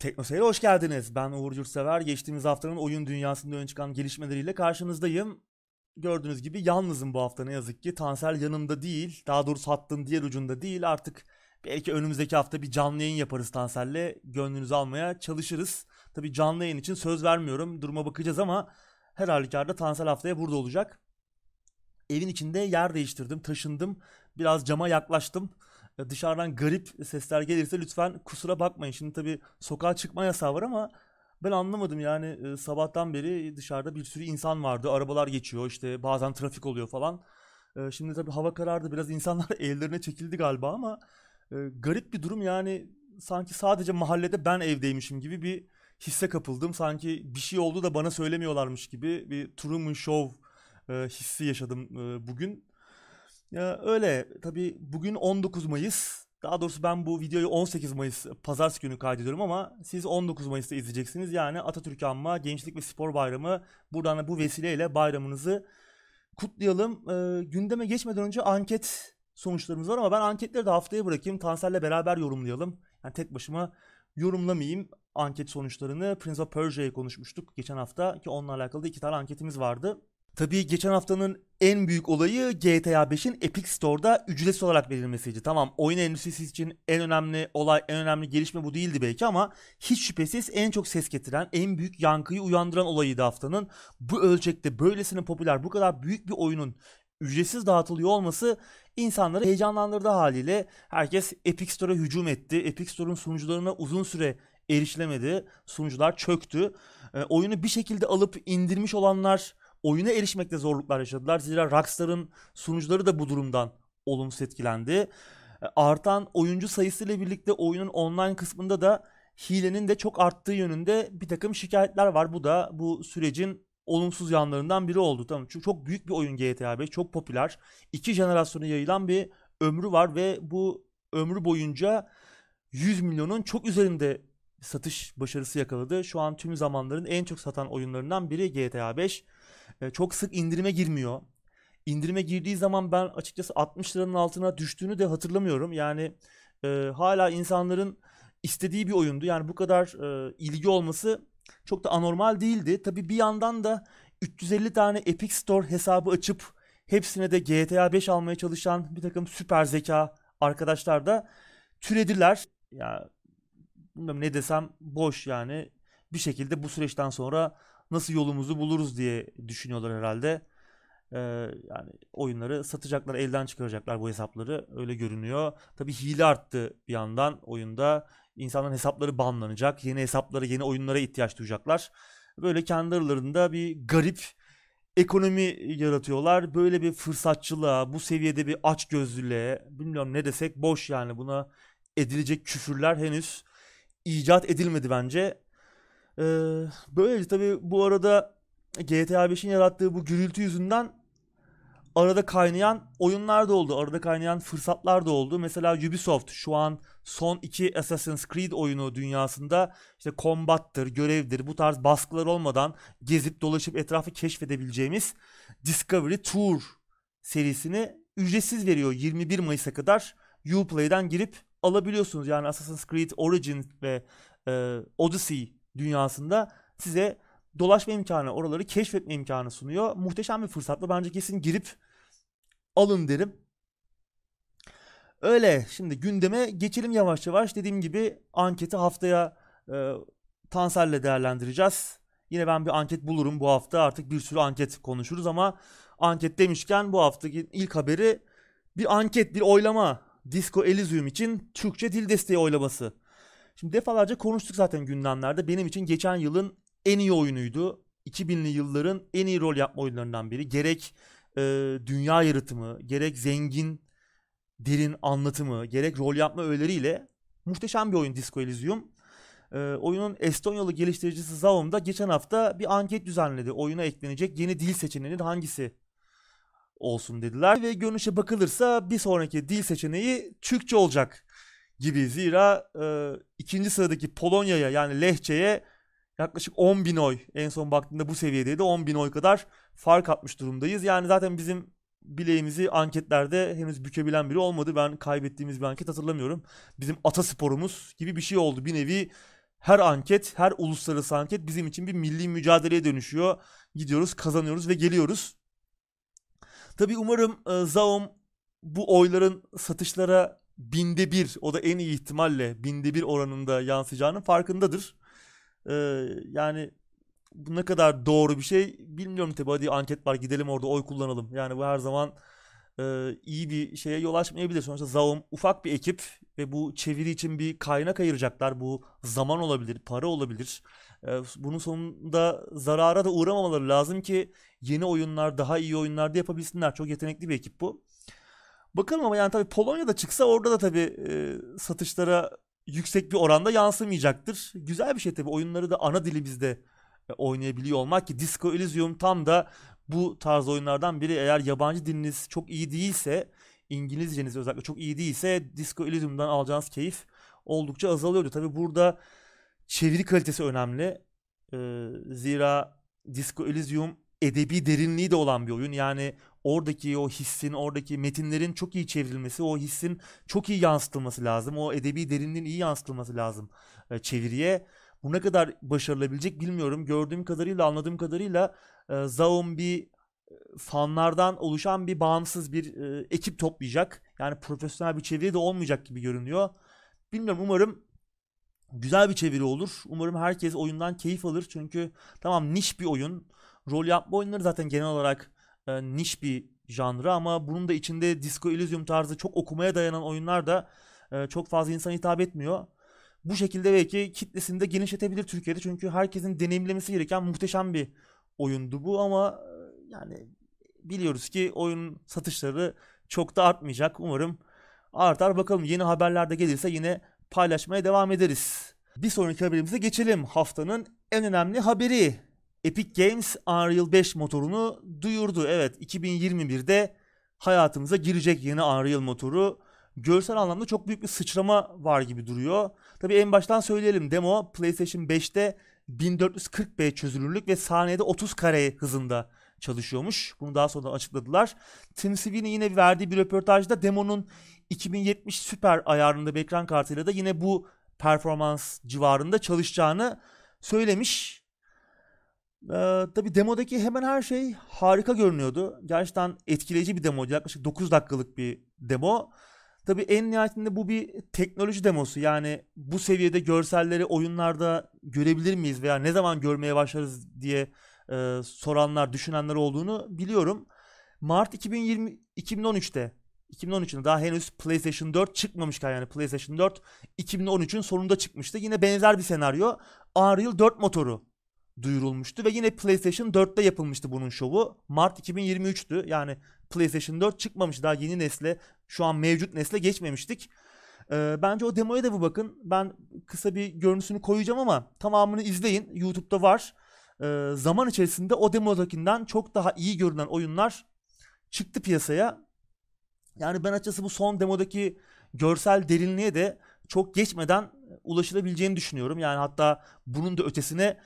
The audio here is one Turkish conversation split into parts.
Teknoseyir'e hoş geldiniz. Ben Uğur Yurtsever. Geçtiğimiz haftanın oyun dünyasında ön çıkan gelişmeleriyle karşınızdayım. Gördüğünüz gibi yalnızım bu hafta ne yazık ki. Tansel yanımda değil. Daha doğrusu hattın diğer ucunda değil. Artık belki önümüzdeki hafta bir canlı yayın yaparız Tansel'le. Gönlünüzü almaya çalışırız. Tabii canlı yayın için söz vermiyorum. Duruma bakacağız ama her halükarda Tansel haftaya burada olacak. Evin içinde yer değiştirdim, taşındım. Biraz cama yaklaştım dışarıdan garip sesler gelirse lütfen kusura bakmayın. Şimdi tabii sokağa çıkma yasağı var ama ben anlamadım yani e, sabahtan beri dışarıda bir sürü insan vardı. Arabalar geçiyor işte bazen trafik oluyor falan. E, şimdi tabii hava karardı biraz insanlar evlerine çekildi galiba ama e, garip bir durum yani sanki sadece mahallede ben evdeymişim gibi bir hisse kapıldım. Sanki bir şey oldu da bana söylemiyorlarmış gibi bir Truman Show hissi yaşadım bugün. Öyle tabii bugün 19 Mayıs. Daha doğrusu ben bu videoyu 18 Mayıs pazartesi günü kaydediyorum ama siz 19 Mayıs'ta izleyeceksiniz. Yani Atatürk Anma Gençlik ve Spor Bayramı. Buradan da bu vesileyle bayramınızı kutlayalım. Ee, gündeme geçmeden önce anket sonuçlarımız var ama ben anketleri de haftaya bırakayım. Tansel'le beraber yorumlayalım. Yani tek başıma yorumlamayayım anket sonuçlarını. Prince of Persia'yı konuşmuştuk geçen hafta ki onunla alakalı da iki tane anketimiz vardı. Tabii geçen haftanın en büyük olayı GTA 5'in Epic Store'da ücretsiz olarak verilmesiydi. Tamam oyun endüstrisi için en önemli olay, en önemli gelişme bu değildi belki ama hiç şüphesiz en çok ses getiren, en büyük yankıyı uyandıran olayıydı haftanın. Bu ölçekte böylesine popüler, bu kadar büyük bir oyunun ücretsiz dağıtılıyor olması insanları heyecanlandırdı haliyle. Herkes Epic Store'a hücum etti. Epic Store'un sunucularına uzun süre erişilemedi. Sunucular çöktü. E, oyunu bir şekilde alıp indirmiş olanlar oyuna erişmekte zorluklar yaşadılar. Zira Rockstar'ın sunucuları da bu durumdan olumsuz etkilendi. E, artan oyuncu sayısıyla birlikte oyunun online kısmında da hilenin de çok arttığı yönünde bir takım şikayetler var. Bu da bu sürecin olumsuz yanlarından biri oldu. Tamam çünkü çok büyük bir oyun GTA 5, çok popüler. İki jenerasyona yayılan bir ömrü var ve bu ömrü boyunca 100 milyonun çok üzerinde satış başarısı yakaladı. Şu an tüm zamanların en çok satan oyunlarından biri GTA 5 e, çok sık indirime girmiyor. İndirime girdiği zaman ben açıkçası 60 liranın altına düştüğünü de hatırlamıyorum. Yani e, hala insanların istediği bir oyundu. Yani bu kadar e, ilgi olması çok da anormal değildi. Tabii bir yandan da 350 tane Epic Store hesabı açıp hepsine de GTA 5 almaya çalışan bir takım süper zeka arkadaşlar da türediler. Ya bilmiyorum ne desem boş yani. Bir şekilde bu süreçten sonra nasıl yolumuzu buluruz diye düşünüyorlar herhalde. Ee, yani oyunları satacaklar, elden çıkaracaklar bu hesapları. Öyle görünüyor. Tabii hile arttı bir yandan oyunda. İnsanların hesapları banlanacak. Yeni hesaplara, yeni oyunlara ihtiyaç duyacaklar. Böyle kendi aralarında bir garip ekonomi yaratıyorlar. Böyle bir fırsatçılığa, bu seviyede bir aç gözlülüğe, bilmiyorum ne desek boş yani buna edilecek küfürler henüz icat edilmedi bence. Ee, böyle tabii bu arada GTA 5'in yarattığı bu gürültü yüzünden arada kaynayan oyunlar da oldu. Arada kaynayan fırsatlar da oldu. Mesela Ubisoft şu an son iki Assassin's Creed oyunu dünyasında işte kombattır, görevdir bu tarz baskılar olmadan gezip dolaşıp etrafı keşfedebileceğimiz Discovery Tour serisini ücretsiz veriyor 21 Mayıs'a kadar Uplay'den girip alabiliyorsunuz. Yani Assassin's Creed Origins ve e, Odyssey dünyasında size dolaşma imkanı, oraları keşfetme imkanı sunuyor. Muhteşem bir fırsatla bence kesin girip alın derim. Öyle şimdi gündeme geçelim yavaş yavaş. Dediğim gibi anketi haftaya e, Tansel'le değerlendireceğiz. Yine ben bir anket bulurum bu hafta artık bir sürü anket konuşuruz ama anket demişken bu haftaki ilk haberi bir anket, bir oylama. Disco Elysium için Türkçe dil desteği oylaması. Şimdi defalarca konuştuk zaten gündemlerde. Benim için geçen yılın en iyi oyunuydu. 2000'li yılların en iyi rol yapma oyunlarından biri. Gerek e, dünya yaratımı, gerek zengin, derin anlatımı, gerek rol yapma öğeleriyle muhteşem bir oyun Disco Elysium. E, oyunun Estonyalı geliştiricisi Zaum da geçen hafta bir anket düzenledi. Oyuna eklenecek yeni dil seçeneğinin hangisi olsun dediler ve görünüşe bakılırsa bir sonraki dil seçeneği Türkçe olacak gibi. Zira e, ikinci sıradaki Polonya'ya yani Lehçe'ye yaklaşık 10 bin oy en son baktığımda bu seviyedeydi 10 bin oy kadar fark atmış durumdayız. Yani zaten bizim bileğimizi anketlerde henüz bükebilen biri olmadı. Ben kaybettiğimiz bir anket hatırlamıyorum. Bizim atasporumuz gibi bir şey oldu. Bir nevi her anket, her uluslararası anket bizim için bir milli mücadeleye dönüşüyor. Gidiyoruz, kazanıyoruz ve geliyoruz. Tabii umarım e, Zaum bu oyların satışlara binde bir, o da en iyi ihtimalle binde bir oranında yansıyacağının farkındadır. Ee, yani bu ne kadar doğru bir şey bilmiyorum tabii. Hadi anket var gidelim orada oy kullanalım. Yani bu her zaman e, iyi bir şeye yol açmayabilir. Sonuçta Zaum ufak bir ekip ve bu çeviri için bir kaynak ayıracaklar. Bu zaman olabilir, para olabilir. E, bunun sonunda zarara da uğramamaları lazım ki yeni oyunlar, daha iyi oyunlar da yapabilsinler. Çok yetenekli bir ekip bu. Bakalım ama yani tabii Polonya'da çıksa orada da tabii e, satışlara yüksek bir oranda yansımayacaktır. Güzel bir şey tabii. Oyunları da ana dilimizde e, oynayabiliyor olmak ki Disco Elysium tam da bu tarz oyunlardan biri. Eğer yabancı diliniz çok iyi değilse, İngilizceniz özellikle çok iyi değilse Disco Elysium'dan alacağınız keyif oldukça azalıyordu. Tabii burada çeviri kalitesi önemli. Ee, zira Disco Elysium edebi derinliği de olan bir oyun. Yani oradaki o hissin, oradaki metinlerin çok iyi çevrilmesi, o hissin çok iyi yansıtılması lazım. O edebi derinliğin iyi yansıtılması lazım e, çeviriye. Bu ne kadar başarılabilecek bilmiyorum. Gördüğüm kadarıyla, anladığım kadarıyla e, Zaum bir e, fanlardan oluşan bir bağımsız bir e, ekip toplayacak. Yani profesyonel bir çeviri de olmayacak gibi görünüyor. Bilmiyorum umarım güzel bir çeviri olur. Umarım herkes oyundan keyif alır. Çünkü tamam niş bir oyun. Rol yapma oyunları zaten genel olarak e, niş bir janrı ama bunun da içinde Disco Elysium tarzı çok okumaya dayanan oyunlar da e, çok fazla insan hitap etmiyor. Bu şekilde belki kitlesini de genişletebilir Türkiye'de çünkü herkesin deneyimlemesi gereken muhteşem bir oyundu bu ama e, yani biliyoruz ki oyun satışları çok da artmayacak. Umarım artar. Bakalım yeni haberler de gelirse yine paylaşmaya devam ederiz. Bir sonraki haberimize geçelim. Haftanın en önemli haberi. Epic Games Unreal 5 motorunu duyurdu. Evet 2021'de hayatımıza girecek yeni Unreal motoru. Görsel anlamda çok büyük bir sıçrama var gibi duruyor. Tabi en baştan söyleyelim demo PlayStation 5'te 1440p çözünürlük ve saniyede 30 kare hızında çalışıyormuş. Bunu daha sonra açıkladılar. Tim Sweeney yine verdiği bir röportajda demonun 2070 süper ayarında bir ekran kartıyla da yine bu performans civarında çalışacağını söylemiş. Ee, tabii demodaki hemen her şey harika görünüyordu. Gerçekten etkileyici bir demoydu. Yaklaşık 9 dakikalık bir demo. Tabii en nihayetinde bu bir teknoloji demosu. Yani bu seviyede görselleri oyunlarda görebilir miyiz veya ne zaman görmeye başlarız diye e, soranlar, düşünenler olduğunu biliyorum. Mart 2020 2013'te 2013'te daha henüz PlayStation 4 çıkmamışken yani PlayStation 4 2013'ün sonunda çıkmıştı. Yine benzer bir senaryo. Unreal 4 motoru duyurulmuştu ve yine PlayStation 4'te yapılmıştı bunun şovu. Mart 2023'tü. Yani PlayStation 4 çıkmamış daha yeni nesle, şu an mevcut nesle geçmemiştik. Ee, bence o demoya da bir bakın. Ben kısa bir görüntüsünü koyacağım ama tamamını izleyin. YouTube'da var. Ee, zaman içerisinde o demodakinden çok daha iyi görünen oyunlar çıktı piyasaya. Yani ben açıkçası bu son demodaki görsel derinliğe de çok geçmeden ulaşılabileceğini düşünüyorum. Yani hatta bunun da ötesine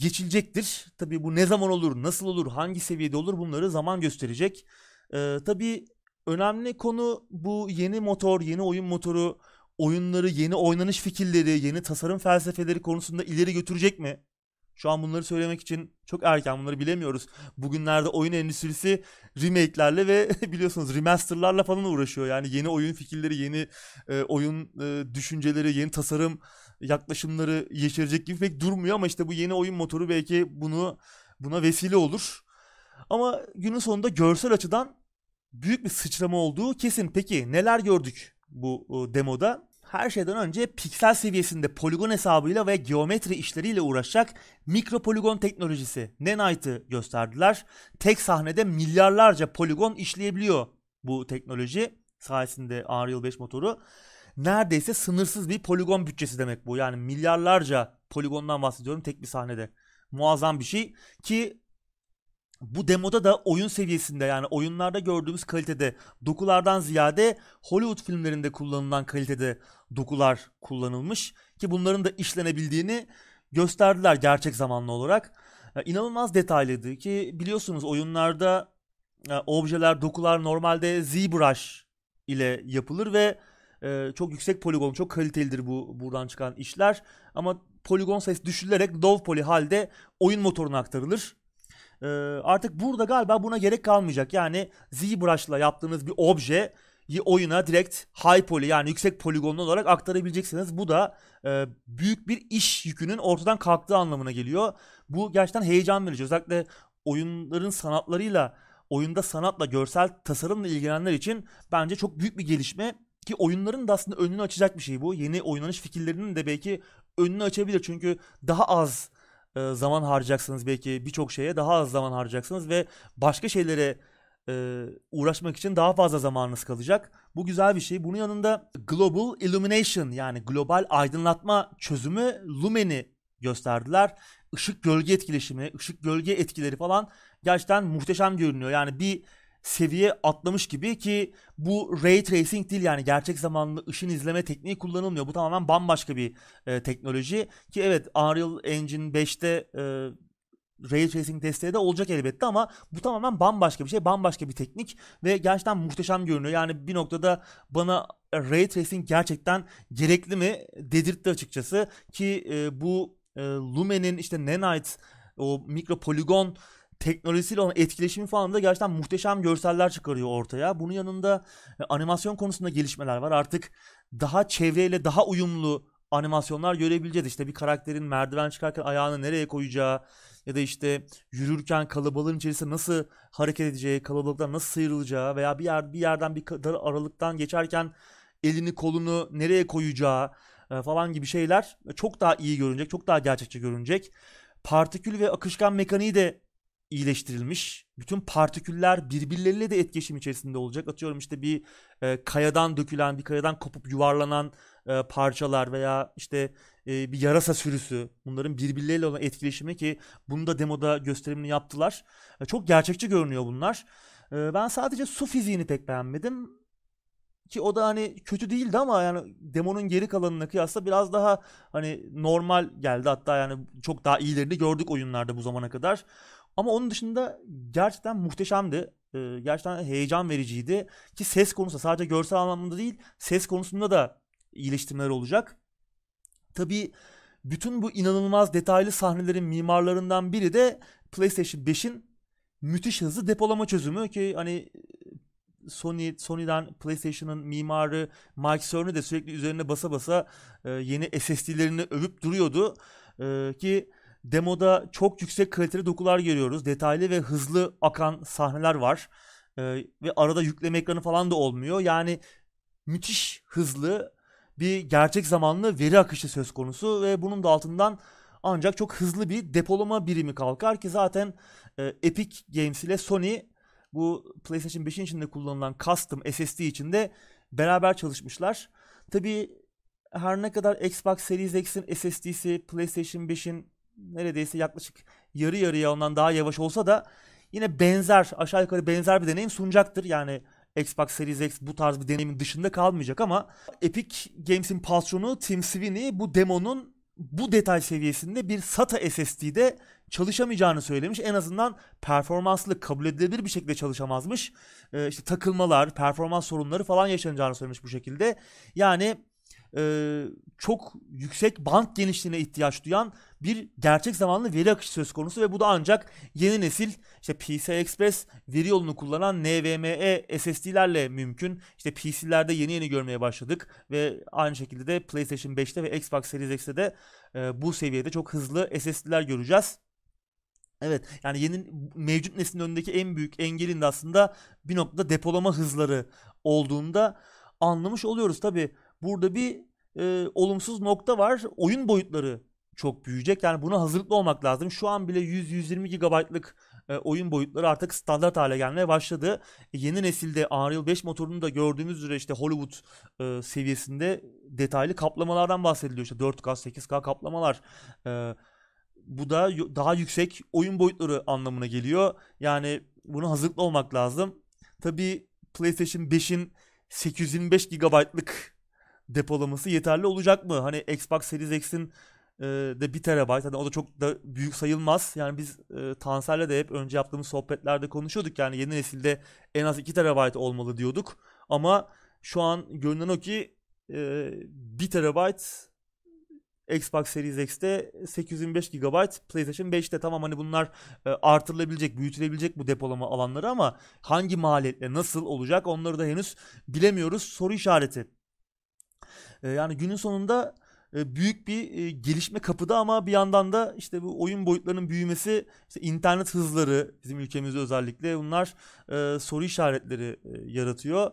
geçilecektir. Tabii bu ne zaman olur, nasıl olur, hangi seviyede olur bunları zaman gösterecek. Ee, tabii önemli konu bu yeni motor, yeni oyun motoru oyunları, yeni oynanış fikirleri, yeni tasarım felsefeleri konusunda ileri götürecek mi? Şu an bunları söylemek için çok erken bunları bilemiyoruz. Bugünlerde oyun endüstrisi remake'lerle ve biliyorsunuz remaster'larla falan uğraşıyor. Yani yeni oyun fikirleri, yeni e, oyun e, düşünceleri, yeni tasarım yaklaşımları yeşerecek gibi pek durmuyor ama işte bu yeni oyun motoru belki bunu buna vesile olur. Ama günün sonunda görsel açıdan büyük bir sıçrama olduğu kesin. Peki neler gördük bu demoda? Her şeyden önce piksel seviyesinde poligon hesabıyla ve geometri işleriyle uğraşacak mikro poligon teknolojisi Nanite'ı gösterdiler. Tek sahnede milyarlarca poligon işleyebiliyor bu teknoloji sayesinde Unreal 5 motoru neredeyse sınırsız bir poligon bütçesi demek bu. Yani milyarlarca poligondan bahsediyorum tek bir sahnede. Muazzam bir şey ki bu demoda da oyun seviyesinde yani oyunlarda gördüğümüz kalitede dokulardan ziyade Hollywood filmlerinde kullanılan kalitede dokular kullanılmış ki bunların da işlenebildiğini gösterdiler gerçek zamanlı olarak. Yani inanılmaz detaylıydı ki biliyorsunuz oyunlarda yani objeler, dokular normalde ZBrush ile yapılır ve ee, çok yüksek poligon, çok kalitelidir bu buradan çıkan işler. Ama poligon sayısı düşürülerek low poly halde oyun motoruna aktarılır. Ee, artık burada galiba buna gerek kalmayacak. Yani ZBrush'la yaptığınız bir obje oyuna direkt high poly yani yüksek poligonlu olarak aktarabileceksiniz. Bu da e, büyük bir iş yükünün ortadan kalktığı anlamına geliyor. Bu gerçekten heyecan verici. Özellikle oyunların sanatlarıyla, oyunda sanatla, görsel tasarımla ilgilenenler için bence çok büyük bir gelişme. Ki oyunların da aslında önünü açacak bir şey bu. Yeni oynanış fikirlerinin de belki önünü açabilir. Çünkü daha az e, zaman harcayacaksınız belki birçok şeye daha az zaman harcayacaksınız ve başka şeylere e, uğraşmak için daha fazla zamanınız kalacak. Bu güzel bir şey. Bunun yanında Global Illumination yani global aydınlatma çözümü Lumen'i gösterdiler. Işık gölge etkileşimi, ışık gölge etkileri falan gerçekten muhteşem görünüyor. Yani bir seviye atlamış gibi ki bu ray tracing değil yani gerçek zamanlı ışın izleme tekniği kullanılmıyor. Bu tamamen bambaşka bir e, teknoloji ki evet Unreal Engine 5'te e, ray tracing desteği de olacak elbette ama bu tamamen bambaşka bir şey, bambaşka bir teknik ve gerçekten muhteşem görünüyor. Yani bir noktada bana ray tracing gerçekten gerekli mi dedirtti açıkçası ki e, bu e, Lumen'in işte Nanite o mikro poligon teknolojisiyle olan etkileşimi falan da gerçekten muhteşem görseller çıkarıyor ortaya. Bunun yanında e, animasyon konusunda gelişmeler var. Artık daha çevreyle daha uyumlu animasyonlar görebileceğiz. İşte bir karakterin merdiven çıkarken ayağını nereye koyacağı ya da işte yürürken kalabalığın içerisinde nasıl hareket edeceği, kalabalıktan nasıl sıyrılacağı veya bir yer bir yerden bir dar aralıktan geçerken elini kolunu nereye koyacağı e, falan gibi şeyler çok daha iyi görünecek, çok daha gerçekçi görünecek. Partikül ve akışkan mekaniği de iyileştirilmiş. Bütün partiküller birbirleriyle de etkileşim içerisinde olacak. Atıyorum işte bir e, kayadan dökülen, bir kayadan kopup yuvarlanan e, parçalar veya işte e, bir yarasa sürüsü. Bunların birbirleriyle olan etkileşimi ki bunu da demoda gösterimini yaptılar. E, çok gerçekçi görünüyor bunlar. E, ben sadece su fiziğini pek beğenmedim. Ki o da hani kötü değildi ama yani demonun geri kalanına kıyasla biraz daha hani normal geldi. Hatta yani çok daha iyilerini gördük oyunlarda bu zamana kadar. Ama onun dışında gerçekten muhteşemdi. Ee, gerçekten heyecan vericiydi. Ki ses konusu sadece görsel anlamında değil ses konusunda da iyileştirmeler olacak. Tabii bütün bu inanılmaz detaylı sahnelerin mimarlarından biri de PlayStation 5'in müthiş hızlı depolama çözümü ki hani Sony Sony'den PlayStation'ın mimarı Mike Cerny de sürekli üzerine basa basa e, yeni SSD'lerini övüp duruyordu. E, ki demoda çok yüksek kaliteli dokular görüyoruz. Detaylı ve hızlı akan sahneler var. E, ve arada yükleme ekranı falan da olmuyor. Yani müthiş hızlı bir gerçek zamanlı veri akışı söz konusu ve bunun da altından ancak çok hızlı bir depolama birimi kalkar ki zaten e, Epic Games ile Sony bu PlayStation 5'in içinde kullanılan custom SSD içinde beraber çalışmışlar. Tabi her ne kadar Xbox Series X'in SSD'si PlayStation 5'in neredeyse yaklaşık yarı yarıya ondan daha yavaş olsa da yine benzer aşağı yukarı benzer bir deneyim sunacaktır. Yani Xbox Series X bu tarz bir deneyimin dışında kalmayacak ama Epic Games'in patronu Tim Sweeney bu demonun bu detay seviyesinde bir SATA SSD'de çalışamayacağını söylemiş. En azından performanslı kabul edilebilir bir şekilde çalışamazmış. Ee, işte takılmalar, performans sorunları falan yaşanacağını söylemiş bu şekilde. Yani e, çok yüksek band genişliğine ihtiyaç duyan bir gerçek zamanlı veri akışı söz konusu ve bu da ancak yeni nesil işte PCI Express veri yolunu kullanan NVMe SSD'lerle mümkün. İşte PC'lerde yeni yeni görmeye başladık ve aynı şekilde de PlayStation 5'te ve Xbox Series X'te de e, bu seviyede çok hızlı SSD'ler göreceğiz. Evet yani yeni mevcut neslin önündeki en büyük engelin de aslında bir noktada depolama hızları olduğunda anlamış oluyoruz. Tabi burada bir e, olumsuz nokta var. Oyun boyutları çok büyüyecek. Yani buna hazırlıklı olmak lazım. Şu an bile 100-120 GB'lık e, oyun boyutları artık standart hale gelmeye başladı. E, yeni nesilde Unreal 5 motorunu da gördüğümüz üzere işte Hollywood e, seviyesinde detaylı kaplamalardan bahsediliyor. İşte 4K, 8K kaplamalar. E, bu da daha yüksek oyun boyutları anlamına geliyor. Yani buna hazırlıklı olmak lazım. Tabi PlayStation 5'in 825 GB'lık depolaması yeterli olacak mı? Hani Xbox Series X'in e, de 1 terabayt. Hani o da çok da büyük sayılmaz. Yani biz e, Tansel'le de hep önce yaptığımız sohbetlerde konuşuyorduk. Yani yeni nesilde en az 2 terabayt olmalı diyorduk. Ama şu an görünen o ki e, 1 terabayt Xbox Series X'te 825 GB, PlayStation 5'te tamam hani bunlar e, artırılabilecek, büyütülebilecek bu depolama alanları ama hangi maliyetle nasıl olacak onları da henüz bilemiyoruz. Soru işareti. E, yani günün sonunda e, büyük bir e, gelişme kapıda ama bir yandan da işte bu oyun boyutlarının büyümesi, işte internet hızları bizim ülkemizde özellikle bunlar e, soru işaretleri yaratıyor.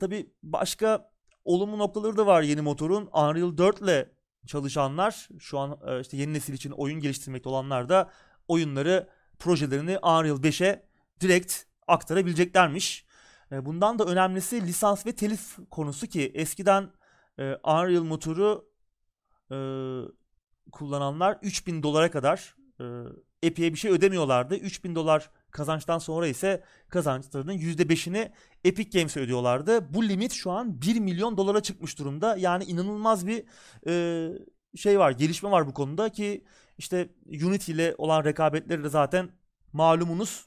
Tabii başka olumlu noktaları da var yeni motorun. Unreal 4 ile çalışanlar şu an işte yeni nesil için oyun geliştirmekte olanlar da oyunları projelerini Unreal 5'e direkt aktarabileceklermiş. Bundan da önemlisi lisans ve telif konusu ki eskiden e, Unreal motoru e, kullananlar 3000 dolara kadar e, Epic'e bir şey ödemiyorlardı. 3000 dolar kazançtan sonra ise kazançlarının %5'ini Epic Games'e ödüyorlardı. Bu limit şu an 1 milyon dolara çıkmış durumda. Yani inanılmaz bir e, şey var, gelişme var bu konuda ki işte Unity ile olan rekabetleri de zaten malumunuz.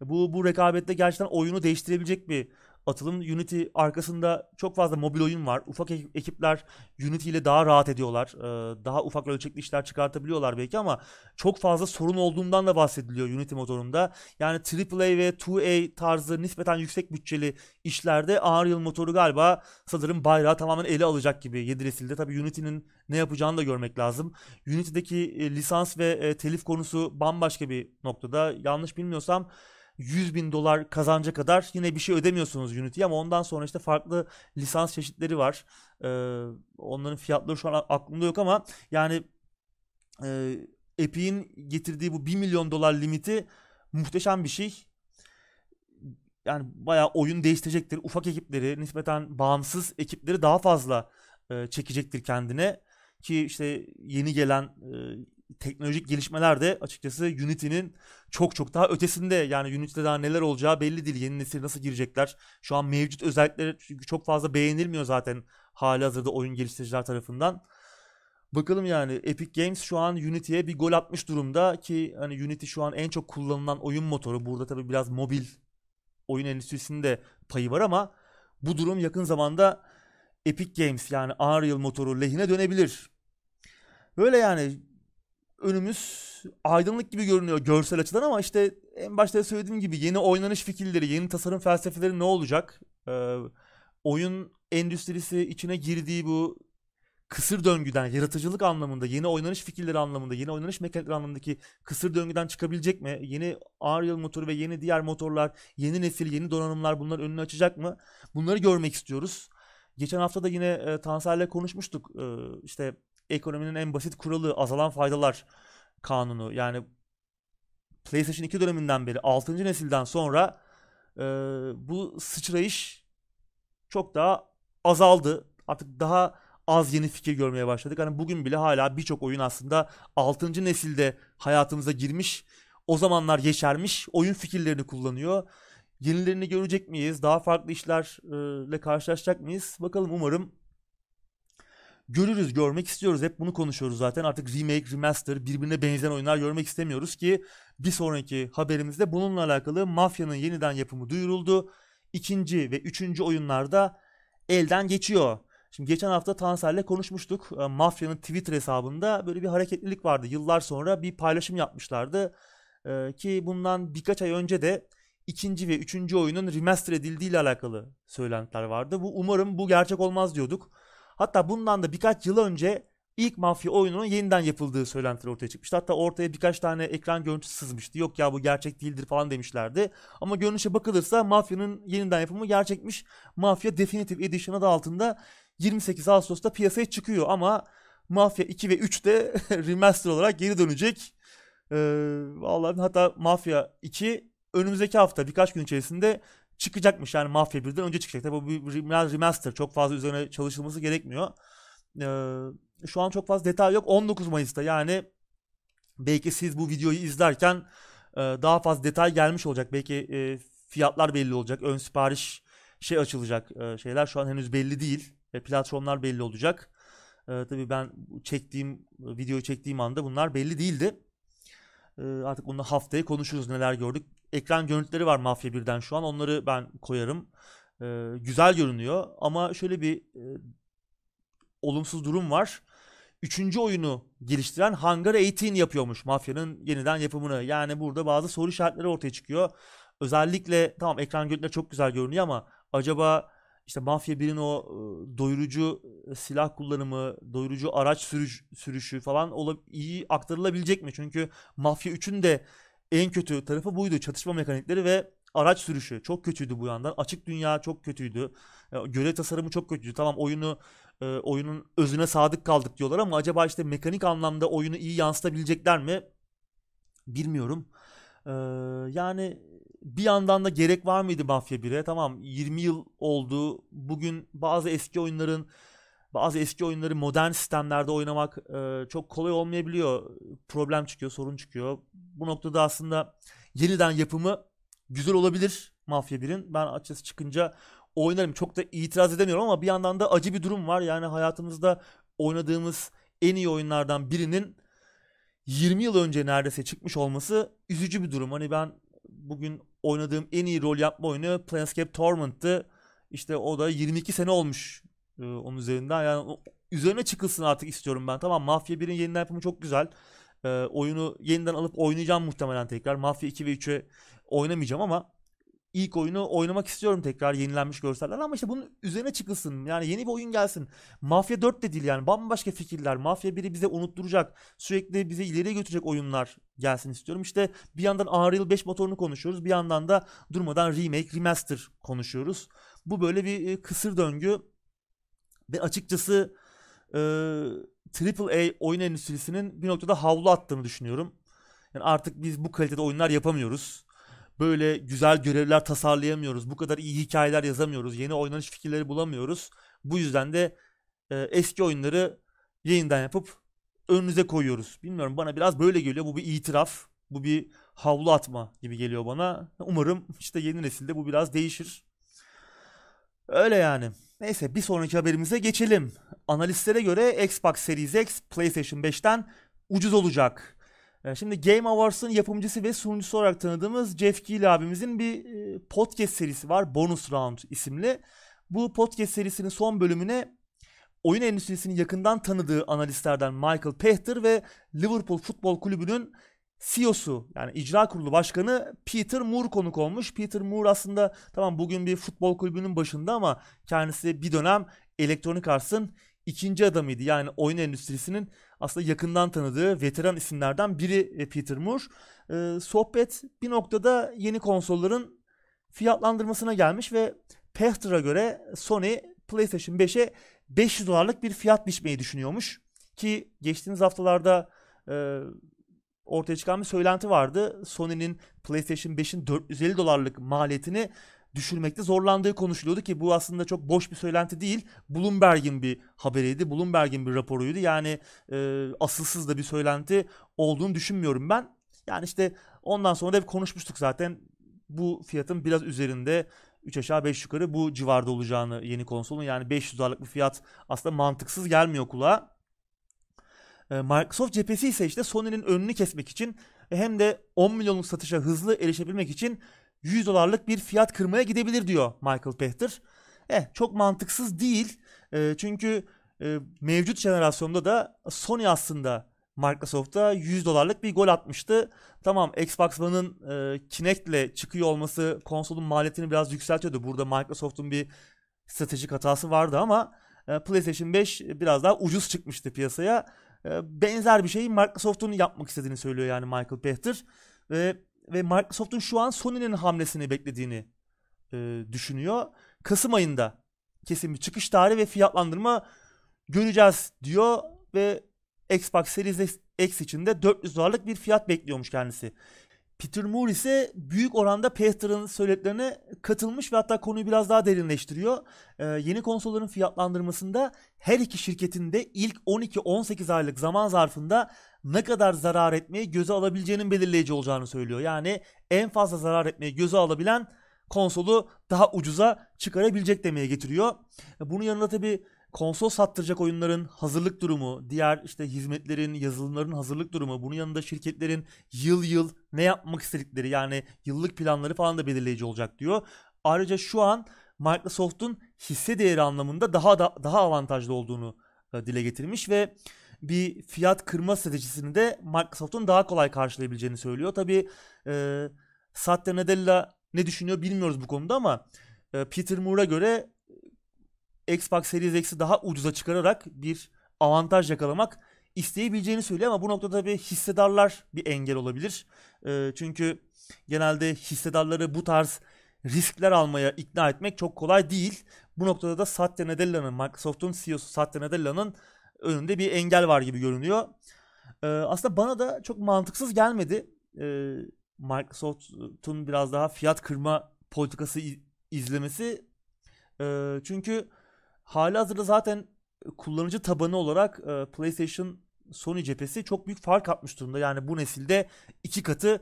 Bu bu rekabette gerçekten oyunu değiştirebilecek bir atılım. Unity arkasında çok fazla mobil oyun var. Ufak ekipler Unity ile daha rahat ediyorlar. Ee, daha ufak ölçekli işler çıkartabiliyorlar belki ama çok fazla sorun olduğundan da bahsediliyor Unity motorunda. Yani AAA ve 2A tarzı nispeten yüksek bütçeli işlerde Unreal motoru galiba sanırım bayrağı tamamen ele alacak gibi 7 nesilde. Tabii Unity'nin ne yapacağını da görmek lazım. Unity'deki e, lisans ve e, telif konusu bambaşka bir noktada. Yanlış bilmiyorsam 100 bin dolar kazanca kadar yine bir şey ödemiyorsunuz Unity'ye ama ondan sonra işte farklı lisans çeşitleri var. Ee, onların fiyatları şu an aklımda yok ama yani e, Epic'in getirdiği bu 1 milyon dolar limiti muhteşem bir şey. Yani bayağı oyun değiştirecektir. Ufak ekipleri, nispeten bağımsız ekipleri daha fazla e, çekecektir kendine. Ki işte yeni gelen e, teknolojik gelişmeler de açıkçası Unity'nin çok çok daha ötesinde. Yani Unity'de daha neler olacağı belli değil. Yeni nesil nasıl girecekler? Şu an mevcut özellikleri çünkü çok fazla beğenilmiyor zaten hali hazırda oyun geliştiriciler tarafından. Bakalım yani Epic Games şu an Unity'ye bir gol atmış durumda ki hani Unity şu an en çok kullanılan oyun motoru. Burada tabii biraz mobil oyun endüstrisinde payı var ama bu durum yakın zamanda Epic Games yani Unreal motoru lehine dönebilir. Böyle yani önümüz aydınlık gibi görünüyor görsel açıdan ama işte en başta söylediğim gibi yeni oynanış fikirleri, yeni tasarım felsefeleri ne olacak? Ee, oyun endüstrisi içine girdiği bu kısır döngüden, yaratıcılık anlamında, yeni oynanış fikirleri anlamında, yeni oynanış mekanikleri anlamındaki kısır döngüden çıkabilecek mi? Yeni Unreal motoru ve yeni diğer motorlar, yeni nesil, yeni donanımlar bunların önünü açacak mı? Bunları görmek istiyoruz. Geçen hafta da yine e, Tansel'le konuşmuştuk. E, işte ekonominin en basit kuralı azalan faydalar kanunu. Yani PlayStation 2 döneminden beri 6. nesilden sonra e, bu sıçrayış çok daha azaldı. Artık daha az yeni fikir görmeye başladık. Hani bugün bile hala birçok oyun aslında 6. nesilde hayatımıza girmiş. O zamanlar yeşermiş oyun fikirlerini kullanıyor. Yenilerini görecek miyiz? Daha farklı işlerle karşılaşacak mıyız? Bakalım umarım görürüz, görmek istiyoruz. Hep bunu konuşuyoruz zaten. Artık remake, remaster, birbirine benzeyen oyunlar görmek istemiyoruz ki bir sonraki haberimizde bununla alakalı Mafya'nın yeniden yapımı duyuruldu. İkinci ve üçüncü oyunlarda elden geçiyor. Şimdi geçen hafta Tansel'le konuşmuştuk. Ee, Mafya'nın Twitter hesabında böyle bir hareketlilik vardı. Yıllar sonra bir paylaşım yapmışlardı. Ee, ki bundan birkaç ay önce de ikinci ve üçüncü oyunun remaster edildiği ile alakalı söylentiler vardı. Bu umarım bu gerçek olmaz diyorduk. Hatta bundan da birkaç yıl önce ilk mafya oyununun yeniden yapıldığı söylentiler ortaya çıkmıştı. Hatta ortaya birkaç tane ekran görüntüsü sızmıştı. Yok ya bu gerçek değildir falan demişlerdi. Ama görünüşe bakılırsa mafyanın yeniden yapımı gerçekmiş. Mafya Definitive Edition adı altında 28 Ağustos'ta piyasaya çıkıyor ama Mafya 2 ve 3 de remaster olarak geri dönecek. Ee, vallahi hatta Mafya 2 önümüzdeki hafta birkaç gün içerisinde çıkacakmış. Yani Mafya 1'den önce çıkacak. Tabii bu bir remaster. Çok fazla üzerine çalışılması gerekmiyor. Ee, şu an çok fazla detay yok. 19 Mayıs'ta yani belki siz bu videoyu izlerken e, daha fazla detay gelmiş olacak. Belki e, fiyatlar belli olacak. Ön sipariş şey açılacak e, şeyler şu an henüz belli değil. Platformlar belli olacak. E, tabii ben çektiğim videoyu çektiğim anda bunlar belli değildi. E, artık bunu haftaya konuşuruz neler gördük ekran görüntüleri var Mafya 1'den şu an. Onları ben koyarım. Ee, güzel görünüyor ama şöyle bir e, olumsuz durum var. üçüncü oyunu geliştiren Hangar 18 yapıyormuş Mafya'nın yeniden yapımını. Yani burada bazı soru işaretleri ortaya çıkıyor. Özellikle tamam ekran görüntüleri çok güzel görünüyor ama acaba işte Mafya 1'in o e, doyurucu e, silah kullanımı, doyurucu araç sürüş, sürüşü falan iyi aktarılabilecek mi? Çünkü Mafya 3'ün de en kötü tarafı buydu. Çatışma mekanikleri ve araç sürüşü çok kötüydü bu yandan. Açık dünya çok kötüydü. Görev tasarımı çok kötüydü. Tamam oyunu e, oyunun özüne sadık kaldık diyorlar ama acaba işte mekanik anlamda oyunu iyi yansıtabilecekler mi? Bilmiyorum. Yani bir yandan da gerek var mıydı Mafya 1'e? Tamam 20 yıl oldu. Bugün bazı eski oyunların bazı eski oyunları modern sistemlerde oynamak e, çok kolay olmayabiliyor. Problem çıkıyor, sorun çıkıyor. Bu noktada aslında yeniden yapımı güzel olabilir Mafya 1'in. Ben açıkçası çıkınca oynarım. Çok da itiraz edemiyorum ama bir yandan da acı bir durum var. Yani hayatımızda oynadığımız en iyi oyunlardan birinin 20 yıl önce neredeyse çıkmış olması üzücü bir durum. Hani ben bugün oynadığım en iyi rol yapma oyunu Planescape Torment'tı. İşte o da 22 sene olmuş e, onun üzerinden. Yani üzerine çıkılsın artık istiyorum ben. Tamam Mafya 1'in yeniden yapımı çok güzel. E, oyunu yeniden alıp oynayacağım muhtemelen tekrar. Mafya 2 ve 3'e oynamayacağım ama ilk oyunu oynamak istiyorum tekrar yenilenmiş görseller ama işte bunun üzerine çıkılsın. Yani yeni bir oyun gelsin. Mafya 4 de değil yani bambaşka fikirler. Mafya 1'i bize unutturacak. Sürekli bize ileriye götürecek oyunlar gelsin istiyorum. İşte bir yandan Unreal 5 motorunu konuşuyoruz. Bir yandan da durmadan remake, remaster konuşuyoruz. Bu böyle bir e, kısır döngü. Ve açıkçası e, AAA oyun endüstrisinin bir noktada havlu attığını düşünüyorum. Yani artık biz bu kalitede oyunlar yapamıyoruz böyle güzel görevler tasarlayamıyoruz. Bu kadar iyi hikayeler yazamıyoruz. Yeni oynanış fikirleri bulamıyoruz. Bu yüzden de e, eski oyunları yeniden yapıp önünüze koyuyoruz. Bilmiyorum bana biraz böyle geliyor. Bu bir itiraf. Bu bir havlu atma gibi geliyor bana. Umarım işte yeni nesilde bu biraz değişir. Öyle yani. Neyse bir sonraki haberimize geçelim. Analistlere göre Xbox Series X PlayStation 5'ten ucuz olacak. Ee, şimdi Game Awards'ın yapımcısı ve sunucusu olarak tanıdığımız Jeff Keighley abimizin bir e, podcast serisi var. Bonus Round isimli. Bu podcast serisinin son bölümüne oyun endüstrisini yakından tanıdığı analistlerden Michael Pachter ve Liverpool Futbol Kulübü'nün CEO'su yani icra kurulu başkanı Peter Moore konuk olmuş. Peter Moore aslında tamam bugün bir futbol kulübünün başında ama kendisi bir dönem Electronic Arts'ın ikinci adamıydı. Yani oyun endüstrisinin aslında yakından tanıdığı veteran isimlerden biri e, Peter Moore. Ee, sohbet bir noktada yeni konsolların fiyatlandırmasına gelmiş ve Pechter'a göre Sony PlayStation 5'e 500 dolarlık bir fiyat biçmeyi düşünüyormuş. Ki geçtiğimiz haftalarda e, ortaya çıkan bir söylenti vardı. Sony'nin PlayStation 5'in 450 dolarlık maliyetini düşürmekte zorlandığı konuşuluyordu ki bu aslında çok boş bir söylenti değil. Bloomberg'in bir haberiydi. Bloomberg'in bir raporuydu. Yani e, asılsız da bir söylenti olduğunu düşünmüyorum ben. Yani işte ondan sonra da hep konuşmuştuk zaten. Bu fiyatın biraz üzerinde 3 aşağı 5 yukarı bu civarda olacağını yeni konsolun. Yani 500 dolarlık bir fiyat aslında mantıksız gelmiyor kulağa. E, Microsoft cephesi ise işte Sony'nin önünü kesmek için hem de 10 milyonluk satışa hızlı erişebilmek için 100 dolarlık bir fiyat kırmaya gidebilir diyor Michael Pachter. Eh çok mantıksız değil. E, çünkü e, mevcut jenerasyonda da Sony aslında Microsoft'a 100 dolarlık bir gol atmıştı. Tamam Xbox One'ın e, Kinect'le çıkıyor olması konsolun maliyetini biraz yükseltiyordu. Burada Microsoft'un bir stratejik hatası vardı ama e, PlayStation 5 biraz daha ucuz çıkmıştı piyasaya. E, benzer bir şeyi Microsoft'un yapmak istediğini söylüyor yani Michael Pachter. Ve ve Microsoft'un şu an Sony'nin hamlesini beklediğini e, düşünüyor. Kasım ayında kesin bir çıkış tarihi ve fiyatlandırma göreceğiz diyor ve Xbox Series X için de 400 dolarlık bir fiyat bekliyormuş kendisi. Peter Moore ise büyük oranda Pechter'ın söylediklerine katılmış ve hatta konuyu biraz daha derinleştiriyor. Ee, yeni konsolların fiyatlandırmasında her iki şirketin de ilk 12-18 aylık zaman zarfında ne kadar zarar etmeyi göze alabileceğinin belirleyici olacağını söylüyor. Yani en fazla zarar etmeyi göze alabilen konsolu daha ucuza çıkarabilecek demeye getiriyor. Bunun yanında tabii konsol sattıracak oyunların hazırlık durumu, diğer işte hizmetlerin, yazılımların hazırlık durumu, bunun yanında şirketlerin yıl yıl ne yapmak istedikleri yani yıllık planları falan da belirleyici olacak diyor. Ayrıca şu an Microsoft'un hisse değeri anlamında daha da, daha avantajlı olduğunu e, dile getirmiş ve bir fiyat kırma stratejisini de Microsoft'un daha kolay karşılayabileceğini söylüyor. Tabi e, Satya Nadella ne düşünüyor bilmiyoruz bu konuda ama e, Peter Moore'a göre Xbox Series X'i daha ucuza çıkararak bir avantaj yakalamak isteyebileceğini söylüyor ama bu noktada tabii hissedarlar bir engel olabilir. E, çünkü genelde hissedarları bu tarz riskler almaya ikna etmek çok kolay değil. Bu noktada da Satya Nadella'nın, Microsoft'un CEO'su Satya Nadella'nın önünde bir engel var gibi görünüyor. Ee, aslında bana da çok mantıksız gelmedi. Ee, Microsoft'un biraz daha fiyat kırma politikası izlemesi. Ee, çünkü hali hazırda zaten kullanıcı tabanı olarak e, PlayStation Sony cephesi çok büyük fark atmış durumda. Yani bu nesilde iki katı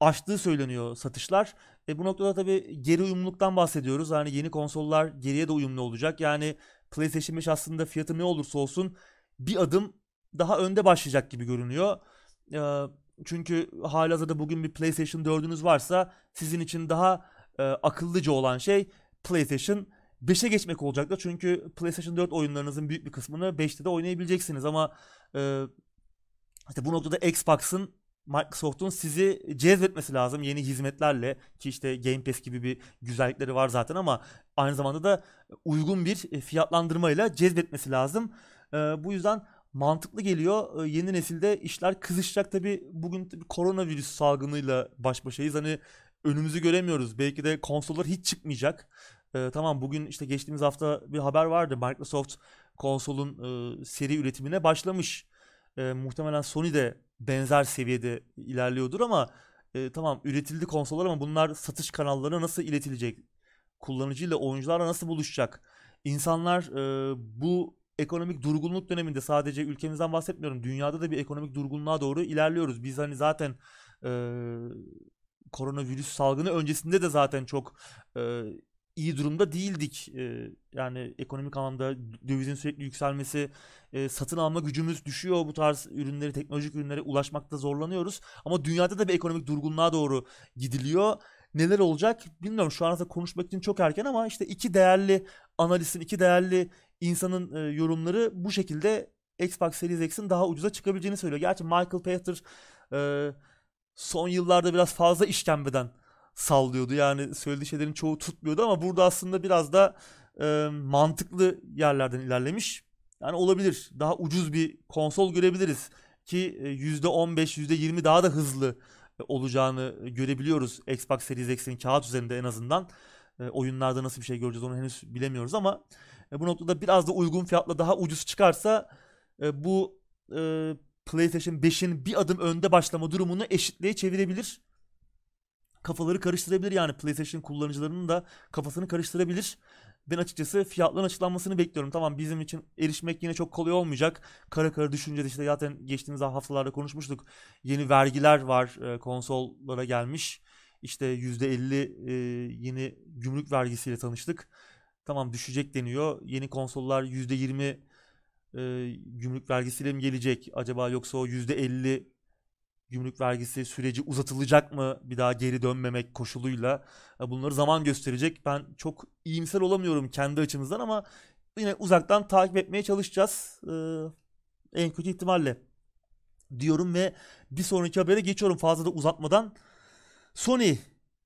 aştığı söyleniyor satışlar. E bu noktada tabii geri uyumluluktan bahsediyoruz. Yani yeni konsollar geriye de uyumlu olacak. Yani PlayStation 5 aslında fiyatı ne olursa olsun bir adım daha önde başlayacak gibi görünüyor. E, çünkü halihazırda bugün bir PlayStation 4'ünüz varsa sizin için daha e, akıllıca olan şey PlayStation 5'e geçmek olacaktır. Çünkü PlayStation 4 oyunlarınızın büyük bir kısmını 5'te de oynayabileceksiniz ama e, işte bu noktada Xbox'ın Microsoft'un sizi cezbetmesi lazım yeni hizmetlerle ki işte Game Pass gibi bir güzellikleri var zaten ama aynı zamanda da uygun bir fiyatlandırmayla cezbetmesi lazım. Ee, bu yüzden mantıklı geliyor. Ee, yeni nesilde işler kızışacak tabi bugün tabii koronavirüs salgınıyla baş başayız. Hani önümüzü göremiyoruz. Belki de konsollar hiç çıkmayacak. Ee, tamam bugün işte geçtiğimiz hafta bir haber vardı. Microsoft konsolun e, seri üretimine başlamış. E, muhtemelen Sony de benzer seviyede ilerliyordur ama e, tamam üretildi konsollar ama bunlar satış kanallarına nasıl iletilecek? Kullanıcıyla oyuncularla nasıl buluşacak? İnsanlar e, bu ekonomik durgunluk döneminde sadece ülkemizden bahsetmiyorum. Dünyada da bir ekonomik durgunluğa doğru ilerliyoruz. Biz hani zaten e, koronavirüs salgını öncesinde de zaten çok e, iyi durumda değildik. E, yani ekonomik anlamda dövizin sürekli yükselmesi, e, satın alma gücümüz düşüyor. Bu tarz ürünleri, teknolojik ürünlere ulaşmakta zorlanıyoruz. Ama dünyada da bir ekonomik durgunluğa doğru gidiliyor. Neler olacak bilmiyorum. Şu anda konuşmak için çok erken ama işte iki değerli analistin, iki değerli insanın e, yorumları bu şekilde Xbox Series X'in daha ucuza çıkabileceğini söylüyor. Gerçi Michael Pachter e, son yıllarda biraz fazla işkembeden sallıyordu. Yani söylediği şeylerin çoğu tutmuyordu ama burada aslında biraz da e, mantıklı yerlerden ilerlemiş. Yani olabilir. Daha ucuz bir konsol görebiliriz ki %15, %20 daha da hızlı olacağını görebiliyoruz Xbox Series X'in kağıt üzerinde en azından. E, oyunlarda nasıl bir şey göreceğiz onu henüz bilemiyoruz ama e, bu noktada biraz da uygun fiyatla daha ucuz çıkarsa e, bu e, PlayStation 5'in bir adım önde başlama durumunu eşitliğe çevirebilir kafaları karıştırabilir yani PlayStation kullanıcılarının da kafasını karıştırabilir. Ben açıkçası fiyatların açıklanmasını bekliyorum. Tamam bizim için erişmek yine çok kolay olmayacak. Kara kara düşünce de işte zaten geçtiğimiz haftalarda konuşmuştuk. Yeni vergiler var e, konsollara gelmiş. İşte %50 e, yeni gümrük vergisiyle tanıştık. Tamam düşecek deniyor. Yeni konsollar %20 e, gümrük vergisiyle mi gelecek? Acaba yoksa o %50 gümrük vergisi süreci uzatılacak mı bir daha geri dönmemek koşuluyla e, bunları zaman gösterecek. Ben çok iyimser olamıyorum kendi açımızdan ama yine uzaktan takip etmeye çalışacağız. Ee, en kötü ihtimalle diyorum ve bir sonraki habere geçiyorum fazla da uzatmadan. Sony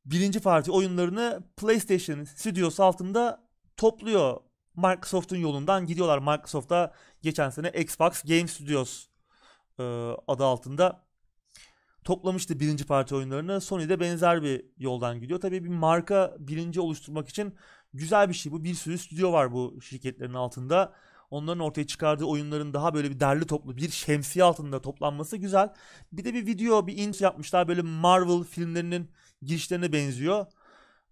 birinci parti oyunlarını PlayStation Studios altında topluyor. Microsoft'un yolundan gidiyorlar. Microsoft'a geçen sene Xbox Game Studios e, adı altında toplamıştı birinci parti oyunlarını. Sony de benzer bir yoldan gidiyor. Tabii bir marka bilinci oluşturmak için güzel bir şey bu. Bir sürü stüdyo var bu şirketlerin altında. Onların ortaya çıkardığı oyunların daha böyle bir derli toplu bir şemsiye altında toplanması güzel. Bir de bir video, bir int yapmışlar. Böyle Marvel filmlerinin girişlerine benziyor.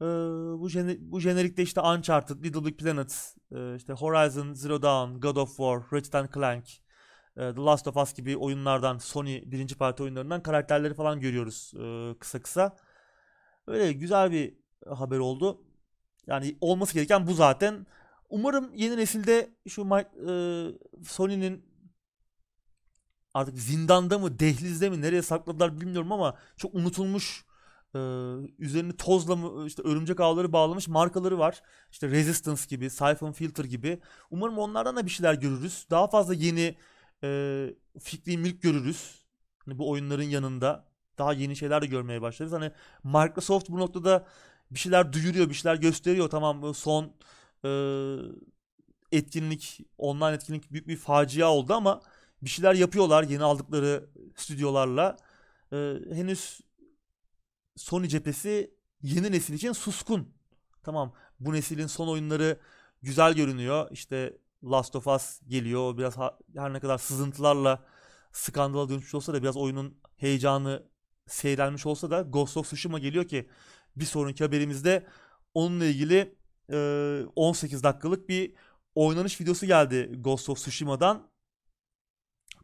Ee, bu, jener bu jenerikte işte Uncharted, Little Big Planet, e, işte Horizon Zero Dawn, God of War, Ratchet Clank, The Last of Us gibi oyunlardan, Sony birinci parti oyunlarından karakterleri falan görüyoruz e, kısa kısa. Öyle güzel bir haber oldu. Yani olması gereken bu zaten. Umarım yeni nesilde şu e, Sony'nin artık zindanda mı, dehlizde mi, nereye sakladılar bilmiyorum ama çok unutulmuş e, üzerini tozla mı işte örümcek ağları bağlamış markaları var. İşte Resistance gibi, Siphon Filter gibi. Umarım onlardan da bir şeyler görürüz. Daha fazla yeni e, fikri mülk görürüz. Hani bu oyunların yanında daha yeni şeyler de görmeye başlarız. Hani Microsoft bu noktada bir şeyler duyuruyor, bir şeyler gösteriyor. Tamam son e, etkinlik, online etkinlik büyük bir facia oldu ama bir şeyler yapıyorlar yeni aldıkları stüdyolarla. E, henüz Sony cephesi yeni nesil için suskun. Tamam bu neslin son oyunları güzel görünüyor. İşte Last of Us geliyor. Biraz her ne kadar sızıntılarla skandala dönüşmüş olsa da biraz oyunun heyecanı seyrelmiş olsa da Ghost of Tsushima geliyor ki bir sonraki haberimizde onunla ilgili e, 18 dakikalık bir oynanış videosu geldi Ghost of Tsushima'dan.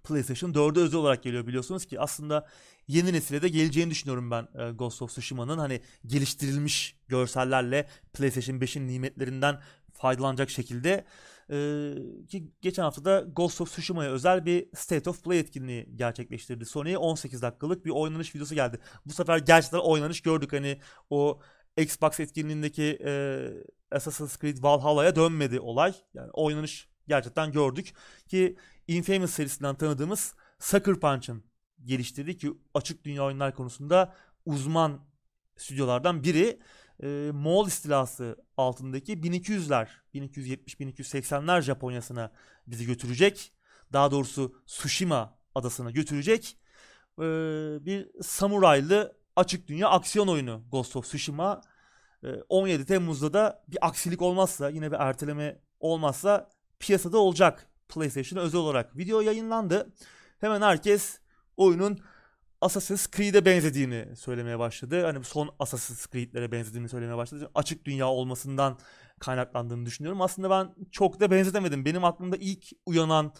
PlayStation 4'e özel olarak geliyor biliyorsunuz ki aslında yeni nesile de geleceğini düşünüyorum ben e, Ghost of Tsushima'nın hani geliştirilmiş görsellerle PlayStation 5'in nimetlerinden faydalanacak şekilde e, ki geçen hafta da Ghost of Tsushima'ya özel bir State of Play etkinliği gerçekleştirdi. Sony'ye 18 dakikalık bir oynanış videosu geldi. Bu sefer gerçekten oynanış gördük hani o Xbox etkinliğindeki e, Assassin's Creed Valhalla'ya dönmedi olay. Yani oynanış gerçekten gördük ki Infamous serisinden tanıdığımız Sucker Punch'ın geliştirdiği ki açık dünya oyunlar konusunda uzman stüdyolardan biri e, Moğol istilası altındaki 1200'ler, 1270-1280'ler Japonya'sına bizi götürecek. Daha doğrusu Tsushima adasına götürecek. E, bir samuraylı açık dünya aksiyon oyunu Ghost of Tsushima. E, 17 Temmuz'da da bir aksilik olmazsa, yine bir erteleme olmazsa piyasada olacak PlayStation'a özel olarak. Video yayınlandı. Hemen herkes oyunun Assassin's Creed'e benzediğini söylemeye başladı. Hani son Assassin's Creed'lere benzediğini söylemeye başladı. Açık dünya olmasından kaynaklandığını düşünüyorum. Aslında ben çok da benzetemedim. Benim aklımda ilk uyanan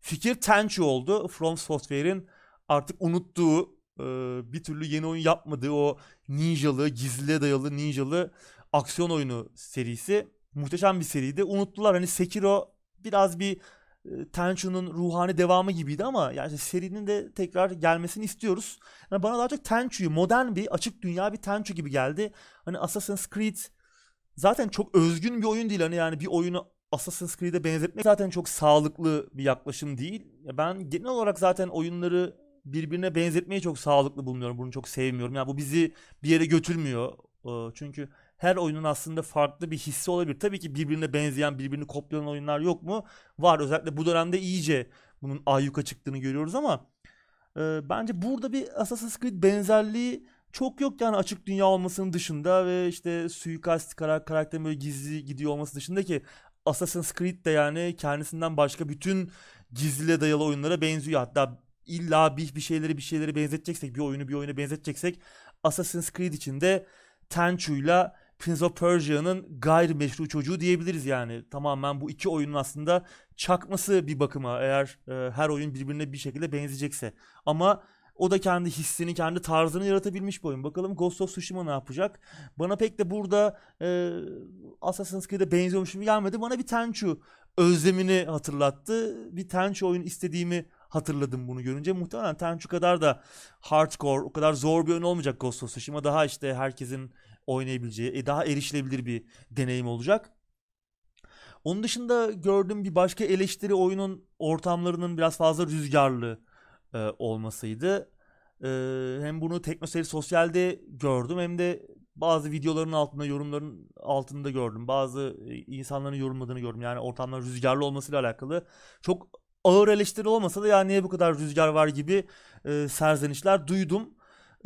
fikir Tenchu oldu. From Software'in artık unuttuğu e, bir türlü yeni oyun yapmadığı o ninjalı, gizliliğe dayalı ninjalı aksiyon oyunu serisi. Muhteşem bir seriydi. Unuttular hani Sekiro biraz bir Tenchu'nun ruhani devamı gibiydi ama yani serinin de tekrar gelmesini istiyoruz. Yani bana daha çok Tenchu'yu modern bir açık dünya bir Tenchu gibi geldi. Hani Assassin's Creed zaten çok özgün bir oyun değil. Hani yani bir oyunu Assassin's Creed'e benzetmek zaten çok sağlıklı bir yaklaşım değil. Ben genel olarak zaten oyunları birbirine benzetmeyi çok sağlıklı bulmuyorum. Bunu çok sevmiyorum. Yani bu bizi bir yere götürmüyor. Çünkü her oyunun aslında farklı bir hissi olabilir. Tabii ki birbirine benzeyen, birbirini kopyalayan oyunlar yok mu? Var. Özellikle bu dönemde iyice bunun ayyuka çıktığını görüyoruz ama e, bence burada bir Assassin's Creed benzerliği çok yok yani açık dünya olmasının dışında ve işte suikast karak karakterin böyle gizli gidiyor olması dışında ki Assassin's Creed de yani kendisinden başka bütün gizliliğe dayalı oyunlara benziyor. Hatta illa bir, bir şeyleri bir şeyleri benzeteceksek, bir oyunu bir oyuna benzeteceksek Assassin's Creed için de Tenchu'yla Prince of Persia'nın gayrimeşru çocuğu diyebiliriz yani. Tamamen bu iki oyunun aslında çakması bir bakıma eğer e, her oyun birbirine bir şekilde benzeyecekse. Ama o da kendi hissini, kendi tarzını yaratabilmiş bir oyun. Bakalım Ghost of Tsushima ne yapacak? Bana pek de burada e, Assassin's Creed'e benziyormuş gibi gelmedi. Bana bir Tenchu özlemini hatırlattı. Bir Tenchu oyun istediğimi hatırladım bunu görünce. Muhtemelen Tenchu kadar da hardcore, o kadar zor bir oyun olmayacak Ghost of Tsushima. Daha işte herkesin oynayabileceği, e, daha erişilebilir bir deneyim olacak. Onun dışında gördüğüm bir başka eleştiri oyunun ortamlarının biraz fazla rüzgarlı e, olmasıydı. E, hem bunu Teknoseyir Sosyal'de gördüm hem de bazı videoların altında, yorumların altında gördüm. Bazı e, insanların yorumladığını gördüm. Yani ortamlar rüzgarlı olmasıyla alakalı. Çok ağır eleştiri olmasa da ya niye bu kadar rüzgar var gibi e, serzenişler duydum.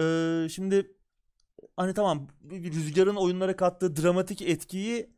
E, şimdi hani tamam rüzgarın oyunlara kattığı dramatik etkiyi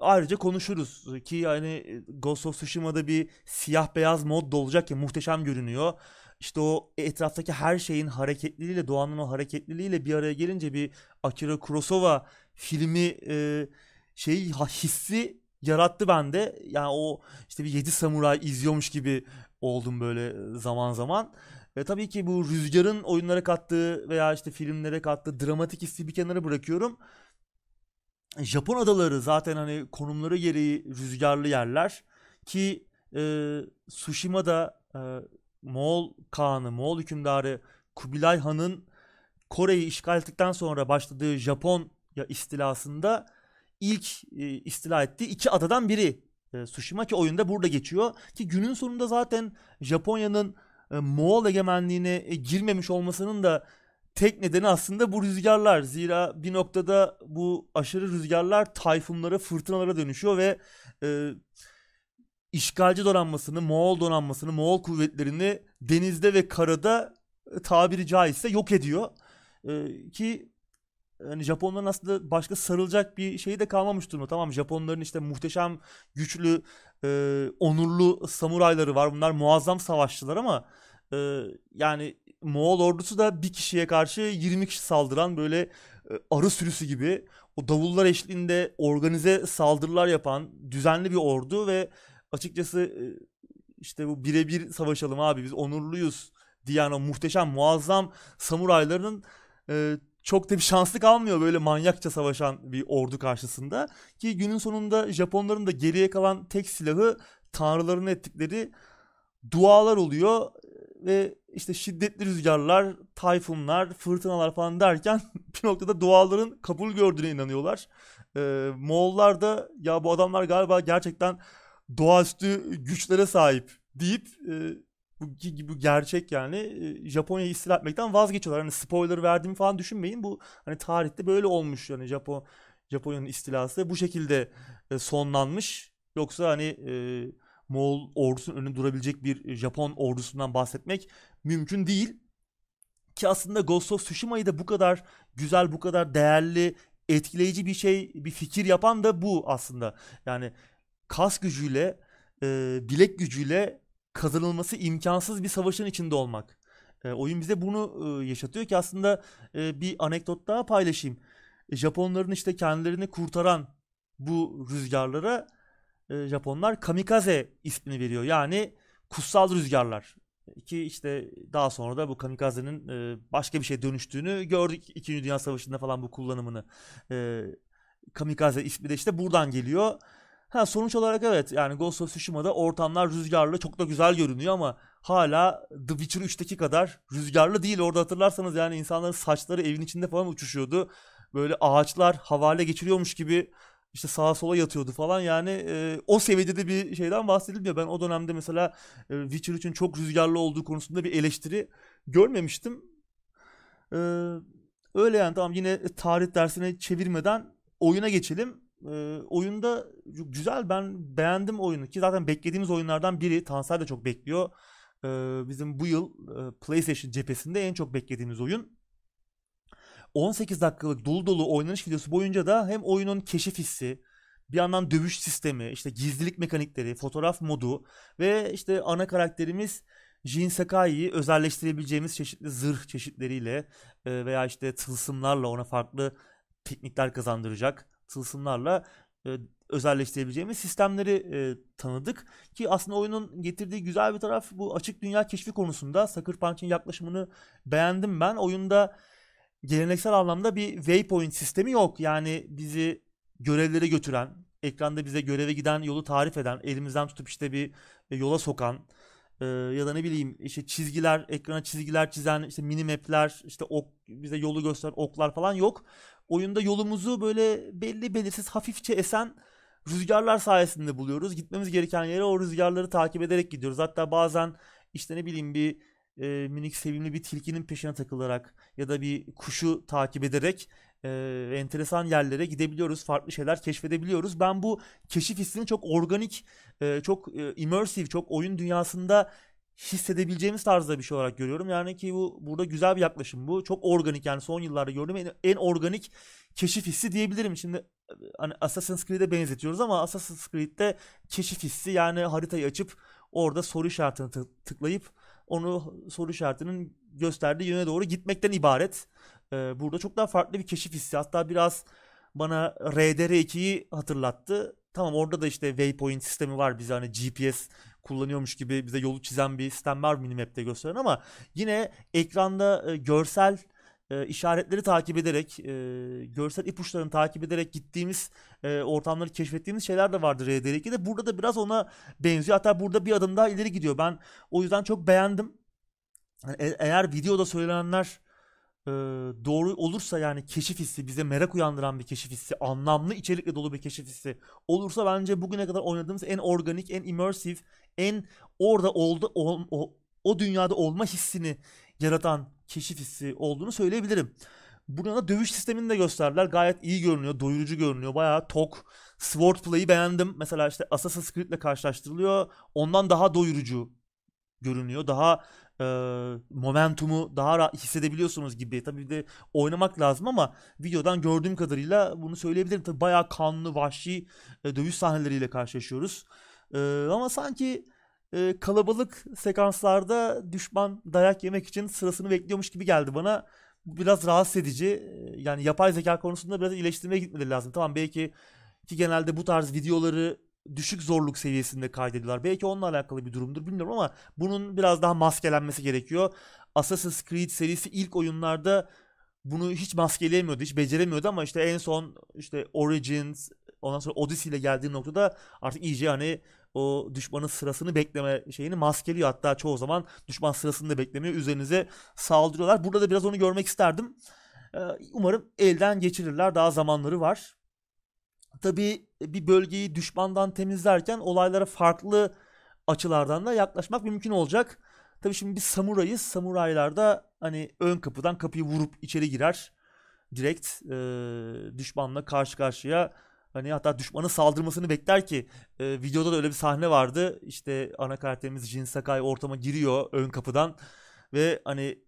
ayrıca konuşuruz ki yani Ghost of Tsushima'da bir siyah beyaz mod da olacak ya muhteşem görünüyor. İşte o etraftaki her şeyin hareketliliğiyle doğanın o hareketliliğiyle bir araya gelince bir Akira Kurosawa filmi e, şey hissi yarattı bende. Yani o işte bir yedi samuray izliyormuş gibi oldum böyle zaman zaman. Ve tabii ki bu rüzgarın oyunlara kattığı veya işte filmlere kattığı dramatik hissi bir kenara bırakıyorum. Japon adaları zaten hani konumları gereği rüzgarlı yerler ki e, Tsushima'da e, Moğol Kağan'ı, Moğol hükümdarı Kubilay Han'ın Kore'yi işgal ettikten sonra başladığı Japon istilasında ilk e, istila ettiği iki adadan biri e, Tsushima ki oyunda burada geçiyor. Ki günün sonunda zaten Japonya'nın Moğol egemenliğine e, girmemiş olmasının da tek nedeni aslında bu rüzgarlar. Zira bir noktada bu aşırı rüzgarlar tayfunlara, fırtınalara dönüşüyor ve e, işgalci donanmasını, Moğol donanmasını, Moğol kuvvetlerini denizde ve karada e, tabiri caizse yok ediyor. E, ki hani Japonların aslında başka sarılacak bir şey de kalmamış durumda. Tamam Japonların işte muhteşem, güçlü, e, onurlu samurayları var. Bunlar muazzam savaşçılar ama e, yani Moğol ordusu da bir kişiye karşı 20 kişi saldıran böyle e, arı sürüsü gibi o davullar eşliğinde organize saldırılar yapan düzenli bir ordu ve açıkçası e, işte bu birebir savaşalım abi biz onurluyuz diyen o muhteşem muazzam samurayların e, çok da bir şanslı kalmıyor böyle manyakça savaşan bir ordu karşısında. Ki günün sonunda Japonların da geriye kalan tek silahı tanrıların ettikleri dualar oluyor ve işte şiddetli rüzgarlar, tayfunlar, fırtınalar falan derken bir noktada duaların kabul gördüğüne inanıyorlar. Ee, Moğollar da ya bu adamlar galiba gerçekten doğaüstü güçlere sahip deyip e, bu, bu gerçek yani Japonya'yı istila etmekten vazgeçiyorlar. Hani spoiler verdiğimi falan düşünmeyin. Bu hani tarihte böyle olmuş yani Japon Japonya'nın istilası bu şekilde sonlanmış. Yoksa hani e, Moğol ordusunun önünde durabilecek bir Japon ordusundan bahsetmek mümkün değil. Ki aslında Ghost of Tsushima'yı da bu kadar güzel, bu kadar değerli, etkileyici bir şey, bir fikir yapan da bu aslında. Yani kas gücüyle, e, bilek gücüyle kazanılması imkansız bir savaşın içinde olmak. E, oyun bize bunu e, yaşatıyor ki aslında e, bir anekdot daha paylaşayım. E, Japonların işte kendilerini kurtaran bu rüzgarlara e, Japonlar kamikaze ismini veriyor. Yani kutsal rüzgarlar. Ki işte daha sonra da bu kamikazenin e, başka bir şey dönüştüğünü gördük. İkinci Dünya Savaşı'nda falan bu kullanımını. E, kamikaze ismi de işte buradan geliyor. Ha sonuç olarak evet yani Ghost of Tsushima'da ortamlar rüzgarlı çok da güzel görünüyor ama hala The Witcher 3'teki kadar rüzgarlı değil. Orada hatırlarsanız yani insanların saçları evin içinde falan uçuşuyordu. Böyle ağaçlar havale geçiriyormuş gibi işte sağa sola yatıyordu falan yani e, o seviyede de bir şeyden bahsedilmiyor. Ben o dönemde mesela e, Witcher 3'ün çok rüzgarlı olduğu konusunda bir eleştiri görmemiştim. E, öyle yani tamam yine tarih dersine çevirmeden oyuna geçelim. E, oyunda güzel ben beğendim oyunu ki zaten beklediğimiz oyunlardan biri. Tansel de çok bekliyor. E, bizim bu yıl e, PlayStation cephesinde en çok beklediğimiz oyun. 18 dakikalık dolu dolu oynanış videosu boyunca da hem oyunun keşif hissi, bir yandan dövüş sistemi, işte gizlilik mekanikleri, fotoğraf modu ve işte ana karakterimiz Jin Sakai'yi özelleştirebileceğimiz çeşitli zırh çeşitleriyle veya işte tılsımlarla ona farklı teknikler kazandıracak tılsımlarla e, özelleştirebileceğimiz sistemleri e, tanıdık. Ki aslında oyunun getirdiği güzel bir taraf bu açık dünya keşfi konusunda. Sucker Punch'in yaklaşımını beğendim ben. Oyunda geleneksel anlamda bir waypoint sistemi yok. Yani bizi görevlere götüren, ekranda bize göreve giden yolu tarif eden, elimizden tutup işte bir e, yola sokan e, ya da ne bileyim işte çizgiler, ekrana çizgiler çizen işte mini map'ler, işte ok, bize yolu gösteren oklar falan yok. Oyunda yolumuzu böyle belli belirsiz hafifçe esen rüzgarlar sayesinde buluyoruz. Gitmemiz gereken yere o rüzgarları takip ederek gidiyoruz. Hatta bazen işte ne bileyim bir e, minik sevimli bir tilkinin peşine takılarak ya da bir kuşu takip ederek e, enteresan yerlere gidebiliyoruz. Farklı şeyler keşfedebiliyoruz. Ben bu keşif hissini çok organik, e, çok e, immersive, çok oyun dünyasında hissedebileceğimiz tarzda bir şey olarak görüyorum. Yani ki bu burada güzel bir yaklaşım bu. Çok organik yani son yıllarda gördüğüm en, en organik keşif hissi diyebilirim. Şimdi hani Assassin's Creed'e benzetiyoruz ama Assassin's Creed'de keşif hissi yani haritayı açıp orada soru işaretini tıklayıp onu soru işaretinin gösterdiği yöne doğru gitmekten ibaret. Ee, burada çok daha farklı bir keşif hissi. Hatta biraz bana RDR2'yi hatırlattı. Tamam orada da işte waypoint sistemi var. Bize hani GPS kullanıyormuş gibi bize yolu çizen bir sistem var minimap'te gösteren ama yine ekranda e, görsel e, işaretleri takip ederek, e, görsel ipuçlarını takip ederek gittiğimiz e, ortamları keşfettiğimiz şeyler de vardır RDR2'de. Burada da biraz ona benziyor. Hatta burada bir adım daha ileri gidiyor. Ben o yüzden çok beğendim. Yani e- eğer videoda söylenenler e, doğru olursa yani keşif hissi bize merak uyandıran bir keşif hissi anlamlı içerikle dolu bir keşif hissi olursa bence bugüne kadar oynadığımız en organik en immersive en orada oldu o, o, o dünyada olma hissini yaratan keşif hissi olduğunu söyleyebilirim. Burada dövüş sistemini de gösterdiler. Gayet iyi görünüyor, doyurucu görünüyor. Bayağı tok. Swordplay'i beğendim. Mesela işte Assassin's Creed karşılaştırılıyor. Ondan daha doyurucu görünüyor. Daha e, momentumu daha hissedebiliyorsunuz gibi. Tabii de oynamak lazım ama videodan gördüğüm kadarıyla bunu söyleyebilirim. Tabii bayağı kanlı, vahşi e, dövüş sahneleriyle karşılaşıyoruz. E, ama sanki e, kalabalık sekanslarda düşman dayak yemek için sırasını bekliyormuş gibi geldi bana. Bu biraz rahatsız edici. Yani yapay zeka konusunda biraz iyileştirmeye gitmeleri lazım. Tamam belki ki genelde bu tarz videoları düşük zorluk seviyesinde kaydediyorlar. Belki onunla alakalı bir durumdur bilmiyorum ama bunun biraz daha maskelenmesi gerekiyor. Assassin's Creed serisi ilk oyunlarda bunu hiç maskeleyemiyordu, hiç beceremiyordu ama işte en son işte Origins, ondan sonra Odyssey ile geldiği noktada artık iyice hani o düşmanın sırasını bekleme şeyini maskeliyor. Hatta çoğu zaman düşman sırasını da beklemiyor. Üzerinize saldırıyorlar. Burada da biraz onu görmek isterdim. Ee, umarım elden geçirirler. Daha zamanları var. Tabii bir bölgeyi düşmandan temizlerken olaylara farklı açılardan da yaklaşmak mümkün olacak. Tabii şimdi biz samurayız. Samuraylar da hani ön kapıdan kapıyı vurup içeri girer. Direkt e, düşmanla karşı karşıya Hani hatta düşmanın saldırmasını bekler ki e, videoda da öyle bir sahne vardı. İşte ana karakterimiz Jin Sakai ortama giriyor ön kapıdan ve hani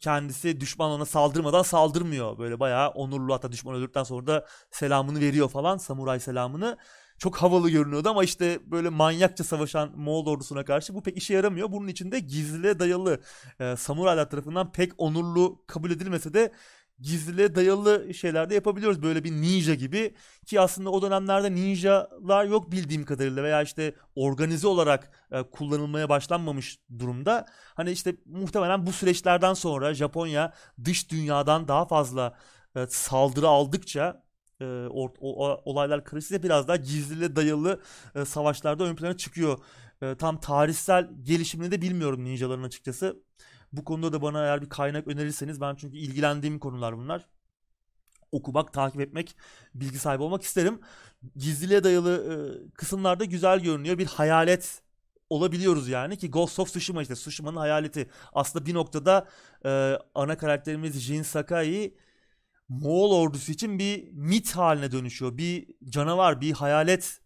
kendisi düşman ona saldırmadan saldırmıyor. Böyle bayağı onurlu hatta düşman öldükten sonra da selamını veriyor falan samuray selamını. Çok havalı görünüyordu ama işte böyle manyakça savaşan Moğol ordusuna karşı bu pek işe yaramıyor. Bunun için de gizliliğe dayalı e, samuraylar tarafından pek onurlu kabul edilmese de gizliliğe dayalı şeyler de yapabiliyoruz. Böyle bir ninja gibi ki aslında o dönemlerde ninjalar yok bildiğim kadarıyla veya işte organize olarak e, kullanılmaya başlanmamış durumda. Hani işte muhtemelen bu süreçlerden sonra Japonya dış dünyadan daha fazla e, saldırı aldıkça e, o, o, olaylar karışınca biraz daha gizliliğe dayalı e, savaşlarda ön plana çıkıyor. E, tam tarihsel gelişimini de bilmiyorum ninjaların açıkçası. Bu konuda da bana eğer bir kaynak önerirseniz ben çünkü ilgilendiğim konular bunlar. Okumak, takip etmek, bilgi sahibi olmak isterim. Gizliliğe dayalı e, kısımlarda güzel görünüyor. Bir hayalet olabiliyoruz yani ki Ghost of Tsushima işte Tsushima'nın hayaleti. Aslında bir noktada e, ana karakterimiz Jin Sakai Moğol ordusu için bir mit haline dönüşüyor. Bir canavar, bir hayalet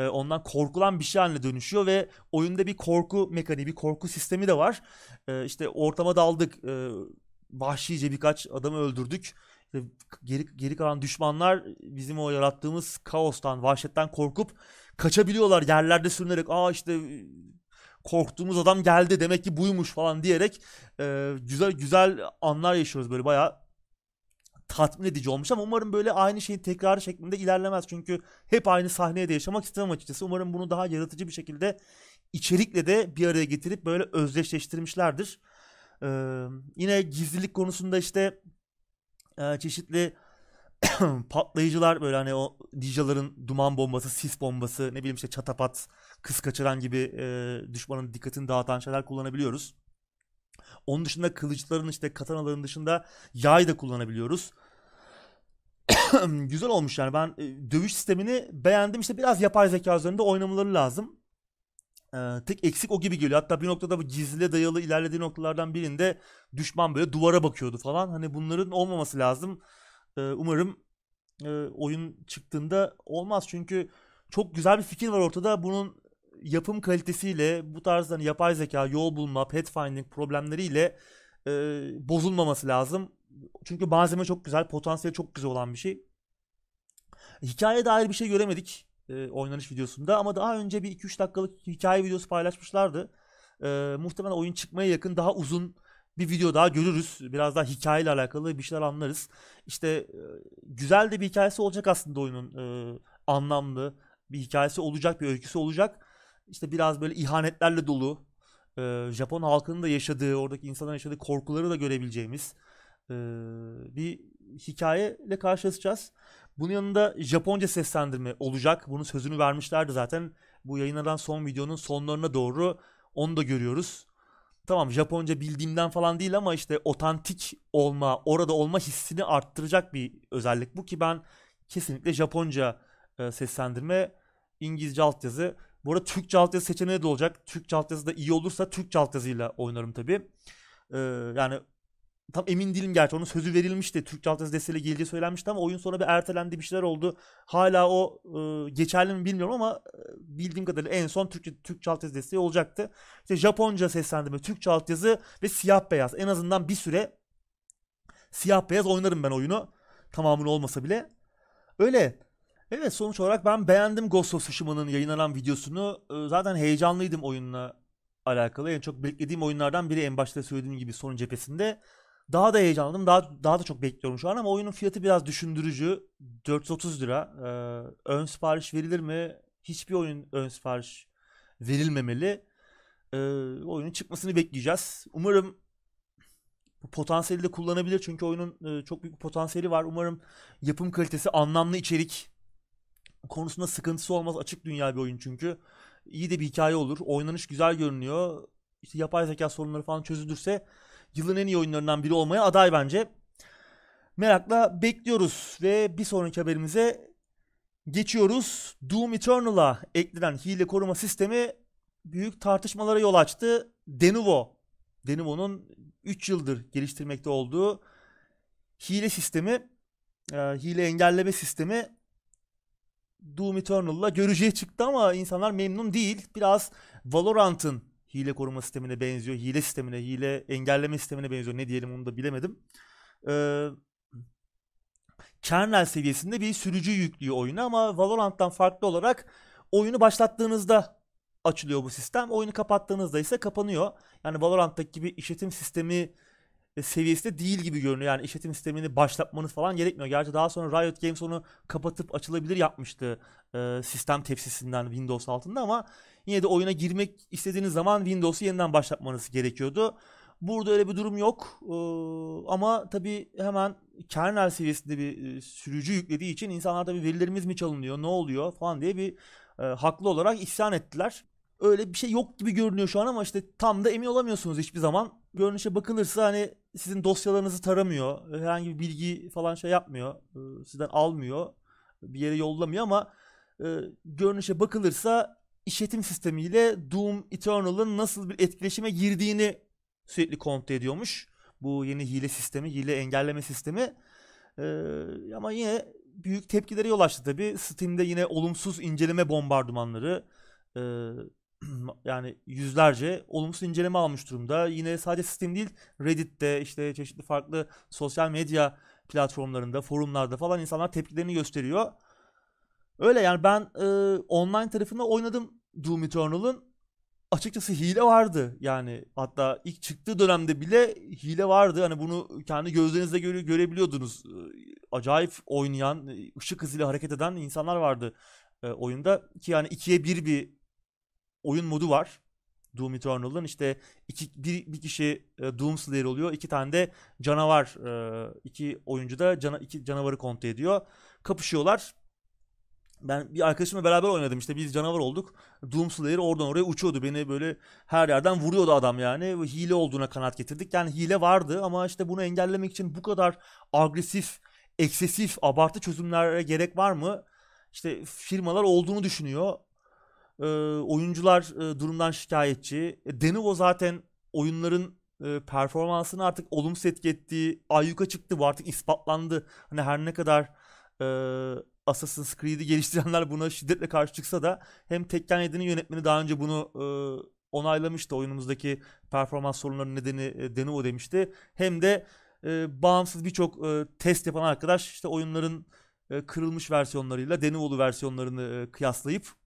e, ondan korkulan bir şey haline dönüşüyor ve oyunda bir korku mekaniği, bir korku sistemi de var. E, işte ortama daldık, e, vahşice birkaç adamı öldürdük. Geri, geri kalan düşmanlar bizim o yarattığımız kaostan, vahşetten korkup kaçabiliyorlar yerlerde sürünerek. Aa işte korktuğumuz adam geldi demek ki buymuş falan diyerek güzel güzel anlar yaşıyoruz böyle bayağı tatmin edici olmuş ama umarım böyle aynı şeyin tekrarı şeklinde ilerlemez. Çünkü hep aynı sahneye de yaşamak istemem açıkçası. Umarım bunu daha yaratıcı bir şekilde içerikle de bir araya getirip böyle özdeşleştirmişlerdir. Ee, yine gizlilik konusunda işte e, çeşitli patlayıcılar böyle hani o ninjaların duman bombası, sis bombası, ne bileyim işte çatapat, kız kaçıran gibi e, düşmanın dikkatini dağıtan şeyler kullanabiliyoruz. Onun dışında kılıçların işte katanaların dışında yay da kullanabiliyoruz. Güzel olmuş yani ben e, dövüş sistemini beğendim işte biraz yapay zeka üzerinde oynamaları lazım. Ee, tek eksik o gibi geliyor. Hatta bir noktada bu gizli dayalı ilerlediği noktalardan birinde düşman böyle duvara bakıyordu falan. Hani bunların olmaması lazım. Ee, umarım e, oyun çıktığında olmaz. Çünkü çok güzel bir fikir var ortada. Bunun yapım kalitesiyle bu tarz hani yapay zeka, yol bulma, pathfinding problemleriyle e, bozulmaması lazım. Çünkü malzeme çok güzel, potansiyeli çok güzel olan bir şey. Hikaye dair bir şey göremedik e, oynanış videosunda ama daha önce bir 2-3 dakikalık hikaye videosu paylaşmışlardı. E, muhtemelen oyun çıkmaya yakın daha uzun bir video daha görürüz. Biraz daha hikayeyle alakalı bir şeyler anlarız. İşte e, güzel de bir hikayesi olacak aslında oyunun. E, anlamlı bir hikayesi olacak, bir öyküsü olacak işte biraz böyle ihanetlerle dolu e, Japon halkının da yaşadığı, oradaki insanların yaşadığı korkuları da görebileceğimiz e, bir hikayeyle karşılaşacağız. Bunun yanında Japonca seslendirme olacak. Bunun sözünü vermişlerdi zaten. Bu yayınlanan son videonun sonlarına doğru onu da görüyoruz. tamam Japonca bildiğimden falan değil ama işte otantik olma, orada olma hissini arttıracak bir özellik bu ki ben kesinlikle Japonca e, seslendirme, İngilizce altyazı. Bu arada Türkçe altyazı seçeneği de olacak. Türkçe altyazı da iyi olursa Türkçe altyazıyla oynarım tabii. Ee, yani tam emin değilim gerçi onun sözü verilmişti. Türkçe altyazı desteğiyle geleceği söylenmişti ama oyun sonra bir ertelendi bir şeyler oldu. Hala o e, geçerli mi bilmiyorum ama e, bildiğim kadarıyla en son Türkçe, Türkçe altyazı desteği olacaktı. İşte Japonca seslendirme, Türkçe altyazı ve siyah beyaz. En azından bir süre siyah beyaz oynarım ben oyunu. Tamamını olmasa bile. Öyle. Evet sonuç olarak ben beğendim Ghost of Tsushima'nın yayınlanan videosunu. Ee, zaten heyecanlıydım oyunla alakalı. En çok beklediğim oyunlardan biri en başta söylediğim gibi son cephesinde. Daha da heyecanlandım. Daha, daha da çok bekliyorum şu an ama oyunun fiyatı biraz düşündürücü. 430 lira. Ee, ön sipariş verilir mi? Hiçbir oyun ön sipariş verilmemeli. Ee, oyunun çıkmasını bekleyeceğiz. Umarım potansiyeli de kullanabilir çünkü oyunun e, çok büyük bir potansiyeli var. Umarım yapım kalitesi, anlamlı içerik konusunda sıkıntısı olmaz. Açık dünya bir oyun çünkü. İyi de bir hikaye olur. Oynanış güzel görünüyor. İşte yapay zeka sorunları falan çözülürse yılın en iyi oyunlarından biri olmaya aday bence. Merakla bekliyoruz ve bir sonraki haberimize geçiyoruz. Doom Eternal'a eklenen hile koruma sistemi büyük tartışmalara yol açtı. Denuvo, Denuvo'nun 3 yıldır geliştirmekte olduğu hile sistemi, e, hile engelleme sistemi Doom Eternal'la göreceği çıktı ama insanlar memnun değil. Biraz Valorant'ın hile koruma sistemine benziyor. Hile sistemine, hile engelleme sistemine benziyor. Ne diyelim onu da bilemedim. Ee, kernel seviyesinde bir sürücü yüklüyor oyunu ama Valorant'tan farklı olarak oyunu başlattığınızda açılıyor bu sistem. Oyunu kapattığınızda ise kapanıyor. Yani Valorant'taki gibi işletim sistemi seviyesinde değil gibi görünüyor. Yani işletim sistemini başlatmanız falan gerekmiyor. Gerçi daha sonra Riot Games onu kapatıp açılabilir yapmıştı e, sistem tepsisinden Windows altında ama yine de oyuna girmek istediğiniz zaman Windows'u yeniden başlatmanız gerekiyordu. Burada öyle bir durum yok. Ee, ama tabii hemen kernel seviyesinde bir e, sürücü yüklediği için insanlar tabii verilerimiz mi çalınıyor, ne oluyor falan diye bir e, haklı olarak isyan ettiler. Öyle bir şey yok gibi görünüyor şu an ama işte tam da emin olamıyorsunuz hiçbir zaman. Görünüşe bakılırsa hani sizin dosyalarınızı taramıyor. Herhangi bir bilgi falan şey yapmıyor. E, sizden almıyor. Bir yere yollamıyor ama e, görünüşe bakılırsa işletim sistemiyle Doom Eternal'ın nasıl bir etkileşime girdiğini sürekli kontrol ediyormuş. Bu yeni hile sistemi, hile engelleme sistemi. Ee, ama yine büyük tepkilere yol açtı tabi. Steam'de yine olumsuz inceleme bombardımanları. yani yüzlerce olumsuz inceleme almış durumda. Yine sadece Steam değil Reddit'te işte çeşitli farklı sosyal medya platformlarında, forumlarda falan insanlar tepkilerini gösteriyor. Öyle yani ben e, online tarafında oynadım Doom Eternal'ın. Açıkçası hile vardı yani hatta ilk çıktığı dönemde bile hile vardı. Hani bunu kendi gözlerinizle göre, görebiliyordunuz. Acayip oynayan, ışık hızıyla hareket eden insanlar vardı e, oyunda. Ki yani ikiye bir bir oyun modu var. Doom Eternal'ın işte iki, bir, bir kişi e, Doom Slayer oluyor. iki tane de canavar e, iki oyuncu da cana, iki canavarı kontrol ediyor. Kapışıyorlar. Ben bir arkadaşımla beraber oynadım işte biz canavar olduk. Doom Slayer oradan oraya uçuyordu. Beni böyle her yerden vuruyordu adam yani. Hile olduğuna kanat getirdik. Yani hile vardı ama işte bunu engellemek için bu kadar agresif, eksesif, abartı çözümlere gerek var mı? İşte firmalar olduğunu düşünüyor. E, oyuncular e, durumdan şikayetçi. E, Denuvo zaten oyunların e, performansını artık olumsuz etki ettiği ayyuka çıktı. Bu artık ispatlandı. Hani her ne kadar e, Assassin's Creed'i geliştirenler buna şiddetle karşı çıksa da hem Tekken 7'nin yönetmeni daha önce bunu e, onaylamıştı. Oyunumuzdaki performans sorunlarının nedeni e, Denuvo demişti. Hem de e, bağımsız birçok e, test yapan arkadaş işte oyunların e, kırılmış versiyonlarıyla Denuvo'lu versiyonlarını e, kıyaslayıp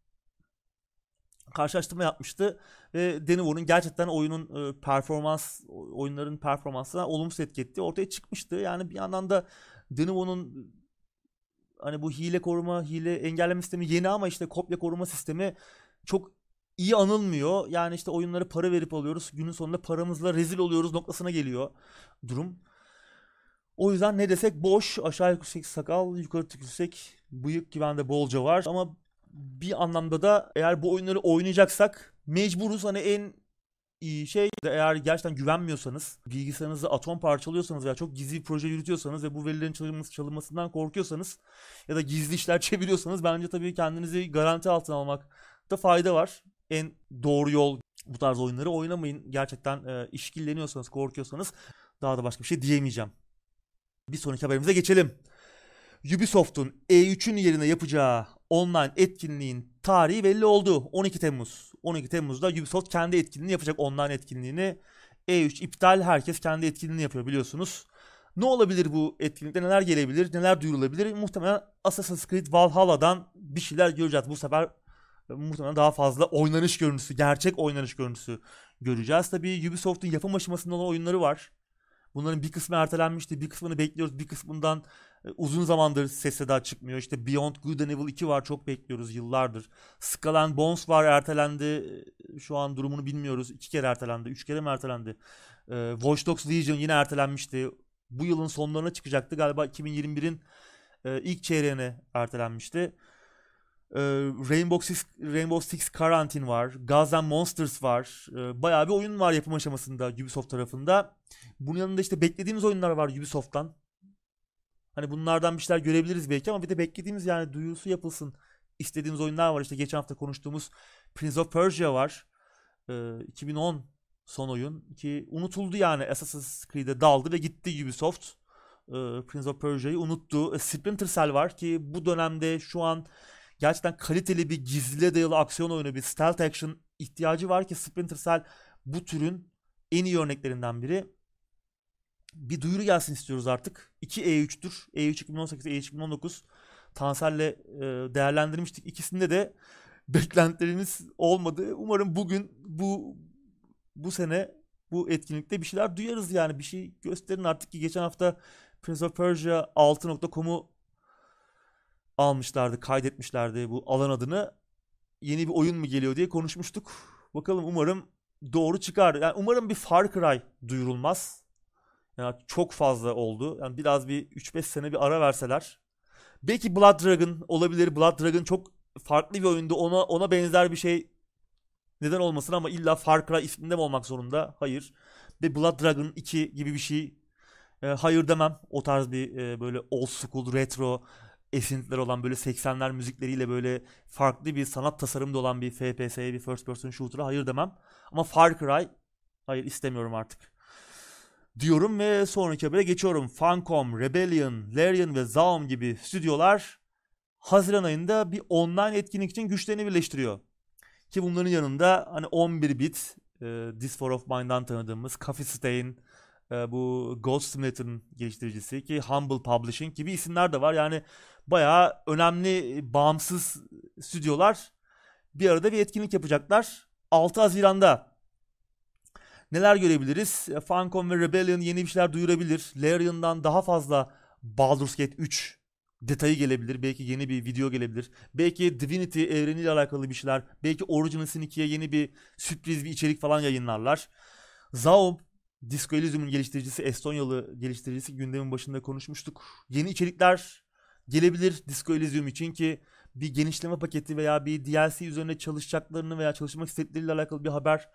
karşılaştırma yapmıştı ve Denuvo'nun gerçekten oyunun e, performans oyunların performansına olumsuz etki ettiği ortaya çıkmıştı. Yani bir yandan da Denuvo'nun hani bu hile koruma, hile engelleme sistemi yeni ama işte kopya koruma sistemi çok iyi anılmıyor. Yani işte oyunları para verip alıyoruz. Günün sonunda paramızla rezil oluyoruz noktasına geliyor durum. O yüzden ne desek boş. Aşağı yüksek sakal, yukarı yüksek bıyık gibi bende bolca var. Ama bir anlamda da eğer bu oyunları oynayacaksak mecburuz hani en iyi şey eğer gerçekten güvenmiyorsanız, bilgisayarınızı atom parçalıyorsanız veya çok gizli proje yürütüyorsanız ve bu verilerin çalınması, çalınmasından korkuyorsanız ya da gizli işler çeviriyorsanız bence tabii kendinizi garanti altına almakta fayda var. En doğru yol bu tarz oyunları oynamayın. Gerçekten e, işkilleniyorsanız, korkuyorsanız daha da başka bir şey diyemeyeceğim. Bir sonraki haberimize geçelim. Ubisoft'un E3'ün yerine yapacağı online etkinliğin tarihi belli oldu. 12 Temmuz. 12 Temmuz'da Ubisoft kendi etkinliğini yapacak online etkinliğini. E3 iptal herkes kendi etkinliğini yapıyor biliyorsunuz. Ne olabilir bu etkinlikte neler gelebilir neler duyurulabilir muhtemelen Assassin's Creed Valhalla'dan bir şeyler göreceğiz. Bu sefer muhtemelen daha fazla oynanış görüntüsü gerçek oynanış görüntüsü göreceğiz. Tabii Ubisoft'un yapım aşamasında olan oyunları var. Bunların bir kısmı ertelenmişti. Bir kısmını bekliyoruz. Bir kısmından e, uzun zamandır ses seda çıkmıyor. İşte Beyond Good and Evil 2 var. Çok bekliyoruz yıllardır. Skull and Bones var. Ertelendi. E, şu an durumunu bilmiyoruz. İki kere ertelendi. Üç kere mi ertelendi? Ee, Watch Dogs Legion yine ertelenmişti. Bu yılın sonlarına çıkacaktı. Galiba 2021'in e, ilk çeyreğine ertelenmişti. Ee, Rainbow Six, Rainbow Six Quarantine var. And Monsters var. Bayağı bir oyun var yapım aşamasında Ubisoft tarafında. Bunun yanında işte beklediğimiz oyunlar var Ubisoft'tan. Hani bunlardan bir şeyler görebiliriz belki ama bir de beklediğimiz yani duyurusu yapılsın istediğimiz oyunlar var. İşte geçen hafta konuştuğumuz Prince of Persia var. Ee, 2010 son oyun ki unutuldu yani Assassin's Creed'e daldı ve gitti Ubisoft. Ee, Prince of Persia'yı unuttu. Ee, Splinter Cell var ki bu dönemde şu an gerçekten kaliteli bir gizliliğe dayalı aksiyon oyunu bir stealth action ihtiyacı var ki Splinter Cell bu türün en iyi örneklerinden biri. Bir duyuru gelsin istiyoruz artık. 2 E3'tür. E3 2018, E3 2019. Tansel'le e, değerlendirmiştik. İkisinde de beklentilerimiz olmadı. Umarım bugün bu bu sene bu etkinlikte bir şeyler duyarız yani. Bir şey gösterin artık ki geçen hafta Prince of Persia 6.com'u almışlardı, kaydetmişlerdi bu alan adını. Yeni bir oyun mu geliyor diye konuşmuştuk. Bakalım umarım doğru çıkar. Yani umarım bir Far Cry duyurulmaz. Yani çok fazla oldu. Yani biraz bir 3-5 sene bir ara verseler. Belki Blood Dragon olabilir. Blood Dragon çok farklı bir oyundu. Ona ona benzer bir şey neden olmasın ama illa Far Cry isminde mi olmak zorunda? Hayır. Ve Blood Dragon 2 gibi bir şey. E, hayır demem. O tarz bir e, böyle old school retro esintiler olan böyle 80'ler müzikleriyle böyle farklı bir sanat tasarımda olan bir FPS'ye bir first person shooter'a hayır demem. Ama Far Cry hayır istemiyorum artık. Diyorum ve sonraki habere geçiyorum. Funcom, Rebellion, Larian ve Zaum gibi stüdyolar Haziran ayında bir online etkinlik için güçlerini birleştiriyor. Ki bunların yanında hani 11 bit e, This For Of Mine'dan tanıdığımız Coffee Stain, e, bu Ghost Simulator'ın geliştiricisi ki Humble Publishing gibi isimler de var. Yani bayağı önemli bağımsız stüdyolar bir arada bir etkinlik yapacaklar. 6 Haziran'da neler görebiliriz? E, Funcom ve Rebellion yeni bir şeyler duyurabilir. Larian'dan daha fazla Baldur's Gate 3 detayı gelebilir. Belki yeni bir video gelebilir. Belki Divinity evreniyle alakalı bir şeyler. Belki Original Sin 2'ye yeni bir sürpriz bir içerik falan yayınlarlar. Zaum Disco Elysium'un geliştiricisi Estonyalı geliştiricisi gündemin başında konuşmuştuk. Yeni içerikler gelebilir Disco Elysium için ki bir genişleme paketi veya bir DLC üzerine çalışacaklarını veya çalışmak istedikleriyle alakalı bir haber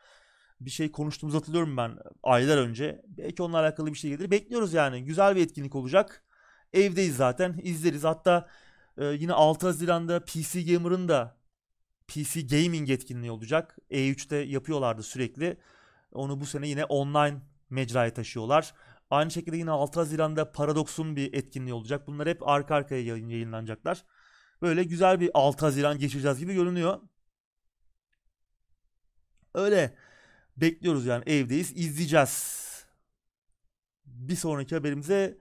bir şey konuştuğumuzu hatırlıyorum ben aylar önce. Belki onunla alakalı bir şey gelir. Bekliyoruz yani. Güzel bir etkinlik olacak. Evdeyiz zaten. izleriz. Hatta e, yine 6 Haziran'da PC Gamer'ın da PC Gaming etkinliği olacak. E3'te yapıyorlardı sürekli. Onu bu sene yine online mecraya taşıyorlar. Aynı şekilde yine 6 Haziran'da Paradox'un bir etkinliği olacak. Bunlar hep arka arkaya yayın, yayınlanacaklar. Böyle güzel bir 6 Haziran geçireceğiz gibi görünüyor. Öyle bekliyoruz yani evdeyiz izleyeceğiz. Bir sonraki haberimize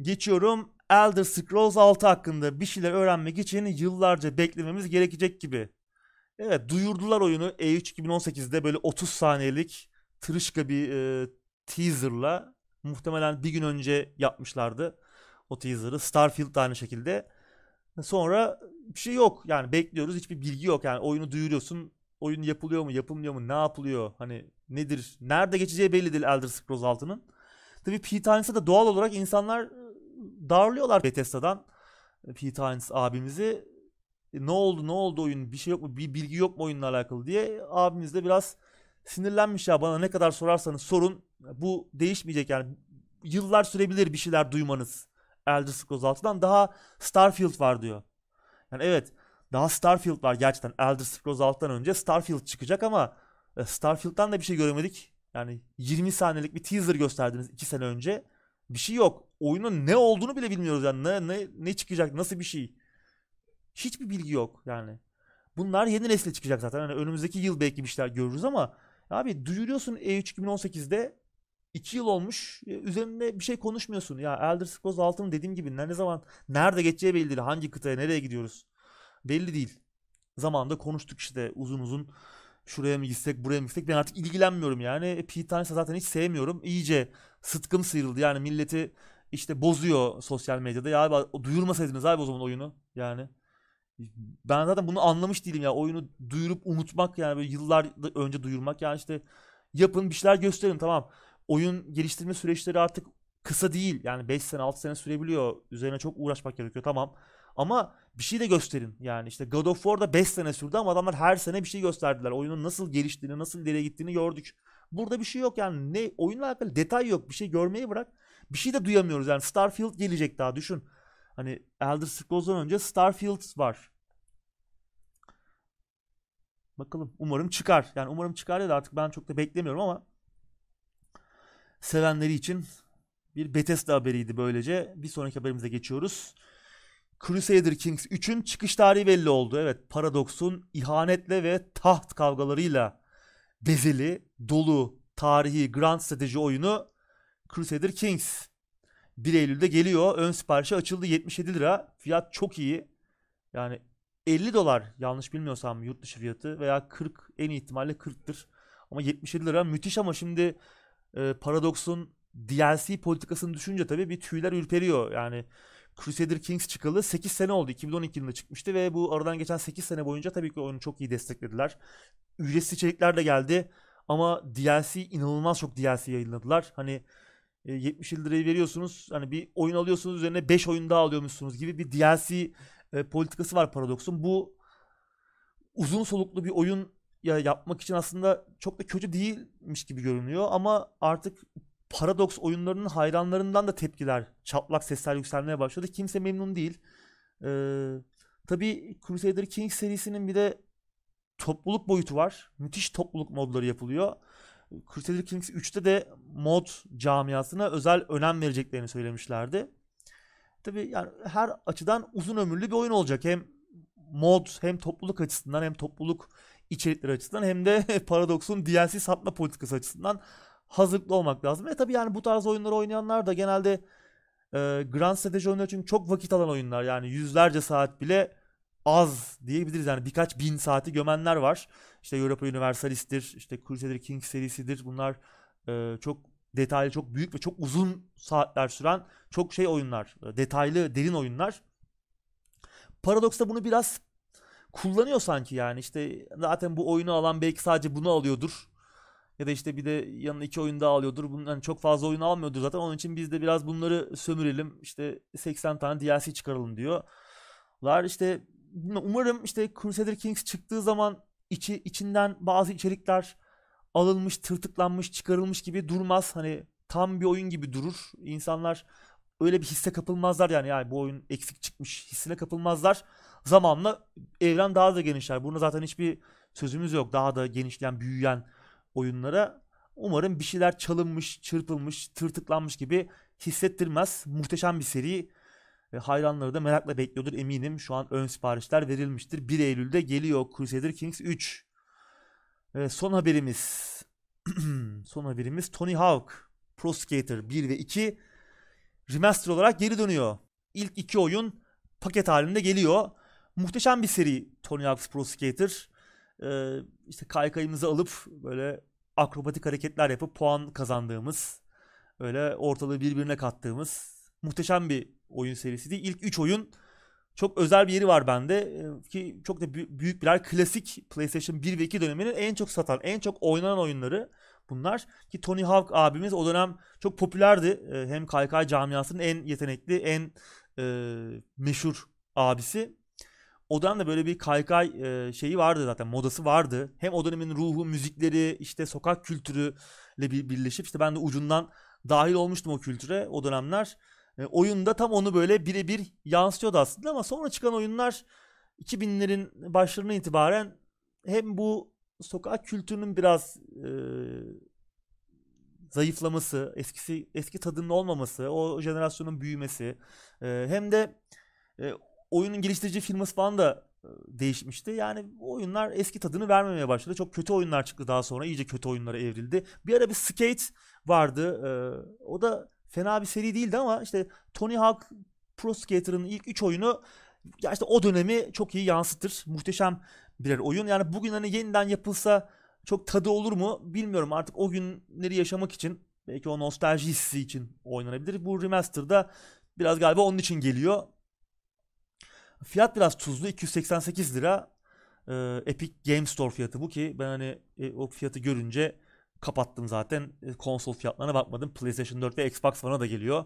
geçiyorum. Elder Scrolls 6 hakkında bir şeyler öğrenmek için yıllarca beklememiz gerekecek gibi. Evet duyurdular oyunu E3 2018'de böyle 30 saniyelik tırışka bir e, teaserla muhtemelen bir gün önce yapmışlardı o teaser'ı. Starfield da aynı şekilde. Sonra bir şey yok. Yani bekliyoruz. Hiçbir bilgi yok. Yani oyunu duyuruyorsun. Oyun yapılıyor mu, yapılmıyor mu, ne yapılıyor? Hani nedir? Nerede geçeceği belli değil Elder Scrolls 6'nın. Tabii Pete Hines'a da doğal olarak insanlar ıı, darlıyorlar Bethesda'dan. Pete Hines abimizi. E, ne oldu ne oldu oyun bir şey yok mu bir bilgi yok mu oyunla alakalı diye abimiz de biraz sinirlenmiş ya bana ne kadar sorarsanız sorun. Bu değişmeyecek yani. Yıllar sürebilir bir şeyler duymanız. Elder Scrolls 6'dan daha Starfield var diyor. Yani evet daha Starfield var gerçekten. Elder Scrolls 6'dan önce Starfield çıkacak ama e, Starfield'dan da bir şey göremedik. Yani 20 saniyelik bir teaser gösterdiniz 2 sene önce. Bir şey yok. Oyunun ne olduğunu bile bilmiyoruz yani. Ne, ne, ne çıkacak, nasıl bir şey. Hiçbir bilgi yok yani. Bunlar yeni nesile çıkacak zaten. Yani önümüzdeki yıl belki bir şeyler görürüz ama abi duyuruyorsun E3 2018'de 2 yıl olmuş. E, üzerinde bir şey konuşmuyorsun. Ya Elder Scrolls 6'nın dediğim gibi ne zaman nerede geçeceği belli değil. Hangi kıtaya nereye gidiyoruz? Belli değil. Zamanında konuştuk işte uzun uzun. Şuraya mı gitsek buraya mı gitsek ben artık ilgilenmiyorum yani. E, Pete Tannes'ı zaten hiç sevmiyorum. İyice sıtkım sıyrıldı yani milleti işte bozuyor sosyal medyada. Ya abi duyurmasaydınız abi o zaman oyunu yani. Ben zaten bunu anlamış değilim ya. Oyunu duyurup unutmak yani böyle yıllar önce duyurmak yani işte yapın bir şeyler gösterin tamam. Oyun geliştirme süreçleri artık kısa değil. Yani 5 sene 6 sene sürebiliyor. Üzerine çok uğraşmak gerekiyor tamam. Ama bir şey de gösterin. Yani işte God of War'da 5 sene sürdü ama adamlar her sene bir şey gösterdiler. Oyunun nasıl geliştiğini, nasıl ileriye gittiğini gördük. Burada bir şey yok yani. Ne oyunla alakalı detay yok. Bir şey görmeyi bırak. Bir şey de duyamıyoruz. Yani Starfield gelecek daha düşün. Hani Elder Scrolls'dan önce Starfield var. Bakalım. Umarım çıkar. Yani umarım çıkar ya da artık ben çok da beklemiyorum ama sevenleri için bir Bethesda haberiydi böylece. Bir sonraki haberimize geçiyoruz. Crusader Kings 3'ün çıkış tarihi belli oldu. Evet Paradox'un ihanetle ve taht kavgalarıyla bezeli, dolu, tarihi grand strateji oyunu Crusader Kings 1 Eylül'de geliyor. Ön siparişi açıldı 77 lira. Fiyat çok iyi. Yani 50 dolar yanlış bilmiyorsam yurt dışı fiyatı veya 40 en ihtimalle 40'tır. Ama 77 lira müthiş ama şimdi e, Paradox'un DLC politikasını düşünce tabii bir tüyler ürperiyor. Yani Crusader Kings çıkalı 8 sene oldu. 2012 yılında çıkmıştı ve bu aradan geçen 8 sene boyunca tabii ki oyunu çok iyi desteklediler. Ücretsiz içerikler de geldi ama DLC inanılmaz çok DLC yayınladılar. Hani 70 e, lirayı veriyorsunuz. Hani bir oyun alıyorsunuz üzerine 5 oyun daha alıyormuşsunuz gibi bir DLC e, politikası var Paradox'un. Bu uzun soluklu bir oyun ya yapmak için aslında çok da kötü değilmiş gibi görünüyor ama artık Paradox oyunlarının hayranlarından da tepkiler, çatlak sesler yükselmeye başladı. Kimse memnun değil. Ee, tabii Crusader Kings serisinin bir de topluluk boyutu var. Müthiş topluluk modları yapılıyor. Crusader Kings 3'te de mod camiasına özel önem vereceklerini söylemişlerdi. Tabii yani her açıdan uzun ömürlü bir oyun olacak. Hem mod hem topluluk açısından hem topluluk içerikleri açısından hem de Paradox'un DLC satma politikası açısından hazırlıklı olmak lazım. Ve tabii yani bu tarz oyunları oynayanlar da genelde e, Grand Strateji oyunları çünkü çok vakit alan oyunlar. Yani yüzlerce saat bile az diyebiliriz. Yani birkaç bin saati gömenler var. İşte Europa Universalist'tir, işte Crusader Kings serisidir. Bunlar e, çok detaylı, çok büyük ve çok uzun saatler süren çok şey oyunlar. Detaylı, derin oyunlar. Paradox da bunu biraz kullanıyor sanki yani. işte zaten bu oyunu alan belki sadece bunu alıyordur. Ya da işte bir de yanına iki oyun daha alıyordur. Bundan yani çok fazla oyun almıyordur zaten. Onun için biz de biraz bunları sömürelim. İşte 80 tane DLC çıkaralım diyorlar. İşte umarım işte Crusader Kings çıktığı zaman içi içinden bazı içerikler alınmış, tırtıklanmış, çıkarılmış gibi durmaz. Hani tam bir oyun gibi durur. İnsanlar öyle bir hisse kapılmazlar yani. Yani bu oyun eksik çıkmış hissine kapılmazlar. Zamanla evren daha da genişler. Buna zaten hiçbir sözümüz yok. Daha da genişleyen, büyüyen oyunlara umarım bir şeyler çalınmış, çırpılmış, tırtıklanmış gibi hissettirmez. Muhteşem bir seri. Hayranları da merakla bekliyordur eminim. Şu an ön siparişler verilmiştir. 1 Eylül'de geliyor Crusader Kings 3. E, son haberimiz. son haberimiz Tony Hawk Pro Skater 1 ve 2 remaster olarak geri dönüyor. İlk iki oyun paket halinde geliyor. Muhteşem bir seri Tony Hawk's Pro Skater e, işte kaykayımızı alıp böyle akrobatik hareketler yapıp puan kazandığımız öyle ortalığı birbirine kattığımız muhteşem bir oyun serisiydi. İlk 3 oyun çok özel bir yeri var bende ki çok da büyük birer klasik PlayStation 1 ve 2 döneminin en çok satan, en çok oynanan oyunları bunlar. Ki Tony Hawk abimiz o dönem çok popülerdi. Hem kaykay camiasının en yetenekli, en e, meşhur abisi. O dönemde böyle bir kaykay e, şeyi vardı zaten modası vardı. Hem o dönemin ruhu, müzikleri, işte sokak kültürüyle bir birleşip işte ben de ucundan dahil olmuştum o kültüre o dönemler. E, oyunda tam onu böyle birebir yansıtıyordu aslında ama sonra çıkan oyunlar 2000'lerin başlarına itibaren hem bu sokak kültürünün biraz e, zayıflaması, eskisi eski tadının olmaması, o jenerasyonun büyümesi e, hem de e, oyunun geliştirici firması falan da e, değişmişti. Yani oyunlar eski tadını vermemeye başladı. Çok kötü oyunlar çıktı daha sonra. iyice kötü oyunlara evrildi. Bir ara bir Skate vardı. E, o da fena bir seri değildi ama işte Tony Hawk Pro Skater'ın ilk 3 oyunu ya işte o dönemi çok iyi yansıtır. Muhteşem birer oyun. Yani bugün hani yeniden yapılsa çok tadı olur mu bilmiyorum. Artık o günleri yaşamak için belki o nostalji hissi için oynanabilir. Bu remaster'da biraz galiba onun için geliyor. Fiyat biraz tuzlu 288 lira. Ee, Epic Game Store fiyatı bu ki ben hani e, o fiyatı görünce kapattım zaten. E, konsol fiyatlarına bakmadım. PlayStation 4 ve Xbox One'a da geliyor.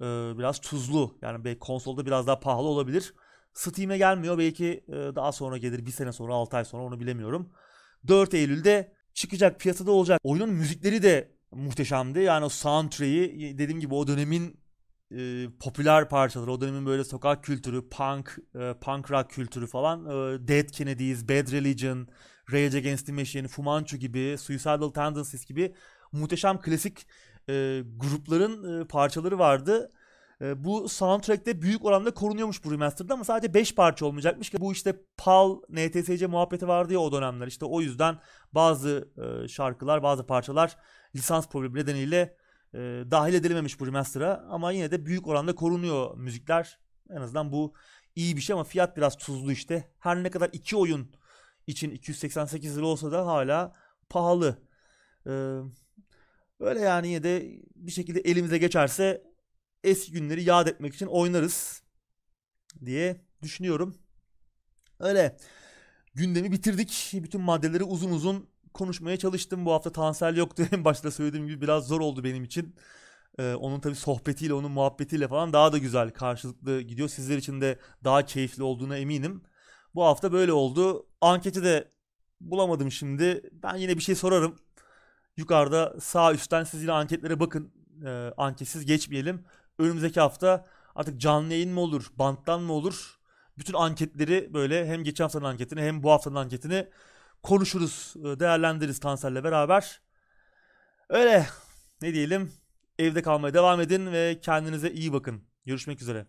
Ee, biraz tuzlu. Yani belki konsolda biraz daha pahalı olabilir. Steam'e gelmiyor. Belki e, daha sonra gelir. Bir sene sonra 6 ay sonra onu bilemiyorum. 4 Eylül'de çıkacak piyasada olacak. Oyunun müzikleri de muhteşemdi. Yani o soundtrack'i dediğim gibi o dönemin e, popüler parçaları, o dönemin böyle sokak kültürü, punk, e, punk rock kültürü falan, e, Dead Kennedys, Bad Religion, Rage Against the Machine, Fu Manchu gibi, Suicidal Tendencies gibi muhteşem klasik e, grupların e, parçaları vardı. E, bu soundtrack'te büyük oranda korunuyormuş bu remaster'da ama sadece 5 parça olmayacakmış ki bu işte PAL, NTSC muhabbeti vardı ya o dönemler. İşte o yüzden bazı e, şarkılar, bazı parçalar lisans problemi nedeniyle e, dahil edilememiş bu remaster'a ama yine de büyük oranda korunuyor müzikler. En azından bu iyi bir şey ama fiyat biraz tuzlu işte. Her ne kadar iki oyun için 288 lira olsa da hala pahalı. Ee, öyle yani yine de bir şekilde elimize geçerse eski günleri yad etmek için oynarız diye düşünüyorum. Öyle gündemi bitirdik. Bütün maddeleri uzun uzun konuşmaya çalıştım. Bu hafta Tansel yoktu. En başta söylediğim gibi biraz zor oldu benim için. Ee, onun tabii sohbetiyle, onun muhabbetiyle falan daha da güzel karşılıklı gidiyor. Sizler için de daha keyifli olduğuna eminim. Bu hafta böyle oldu. Anketi de bulamadım şimdi. Ben yine bir şey sorarım. Yukarıda sağ üstten siz yine anketlere bakın. Ee, anketsiz geçmeyelim. Önümüzdeki hafta artık canlı yayın mı olur, banttan mı olur? Bütün anketleri böyle hem geçen haftanın anketini hem bu haftanın anketini konuşuruz, e, değerlendiririz Tansel'le beraber. Öyle ne diyelim evde kalmaya devam edin ve kendinize iyi bakın. Görüşmek üzere.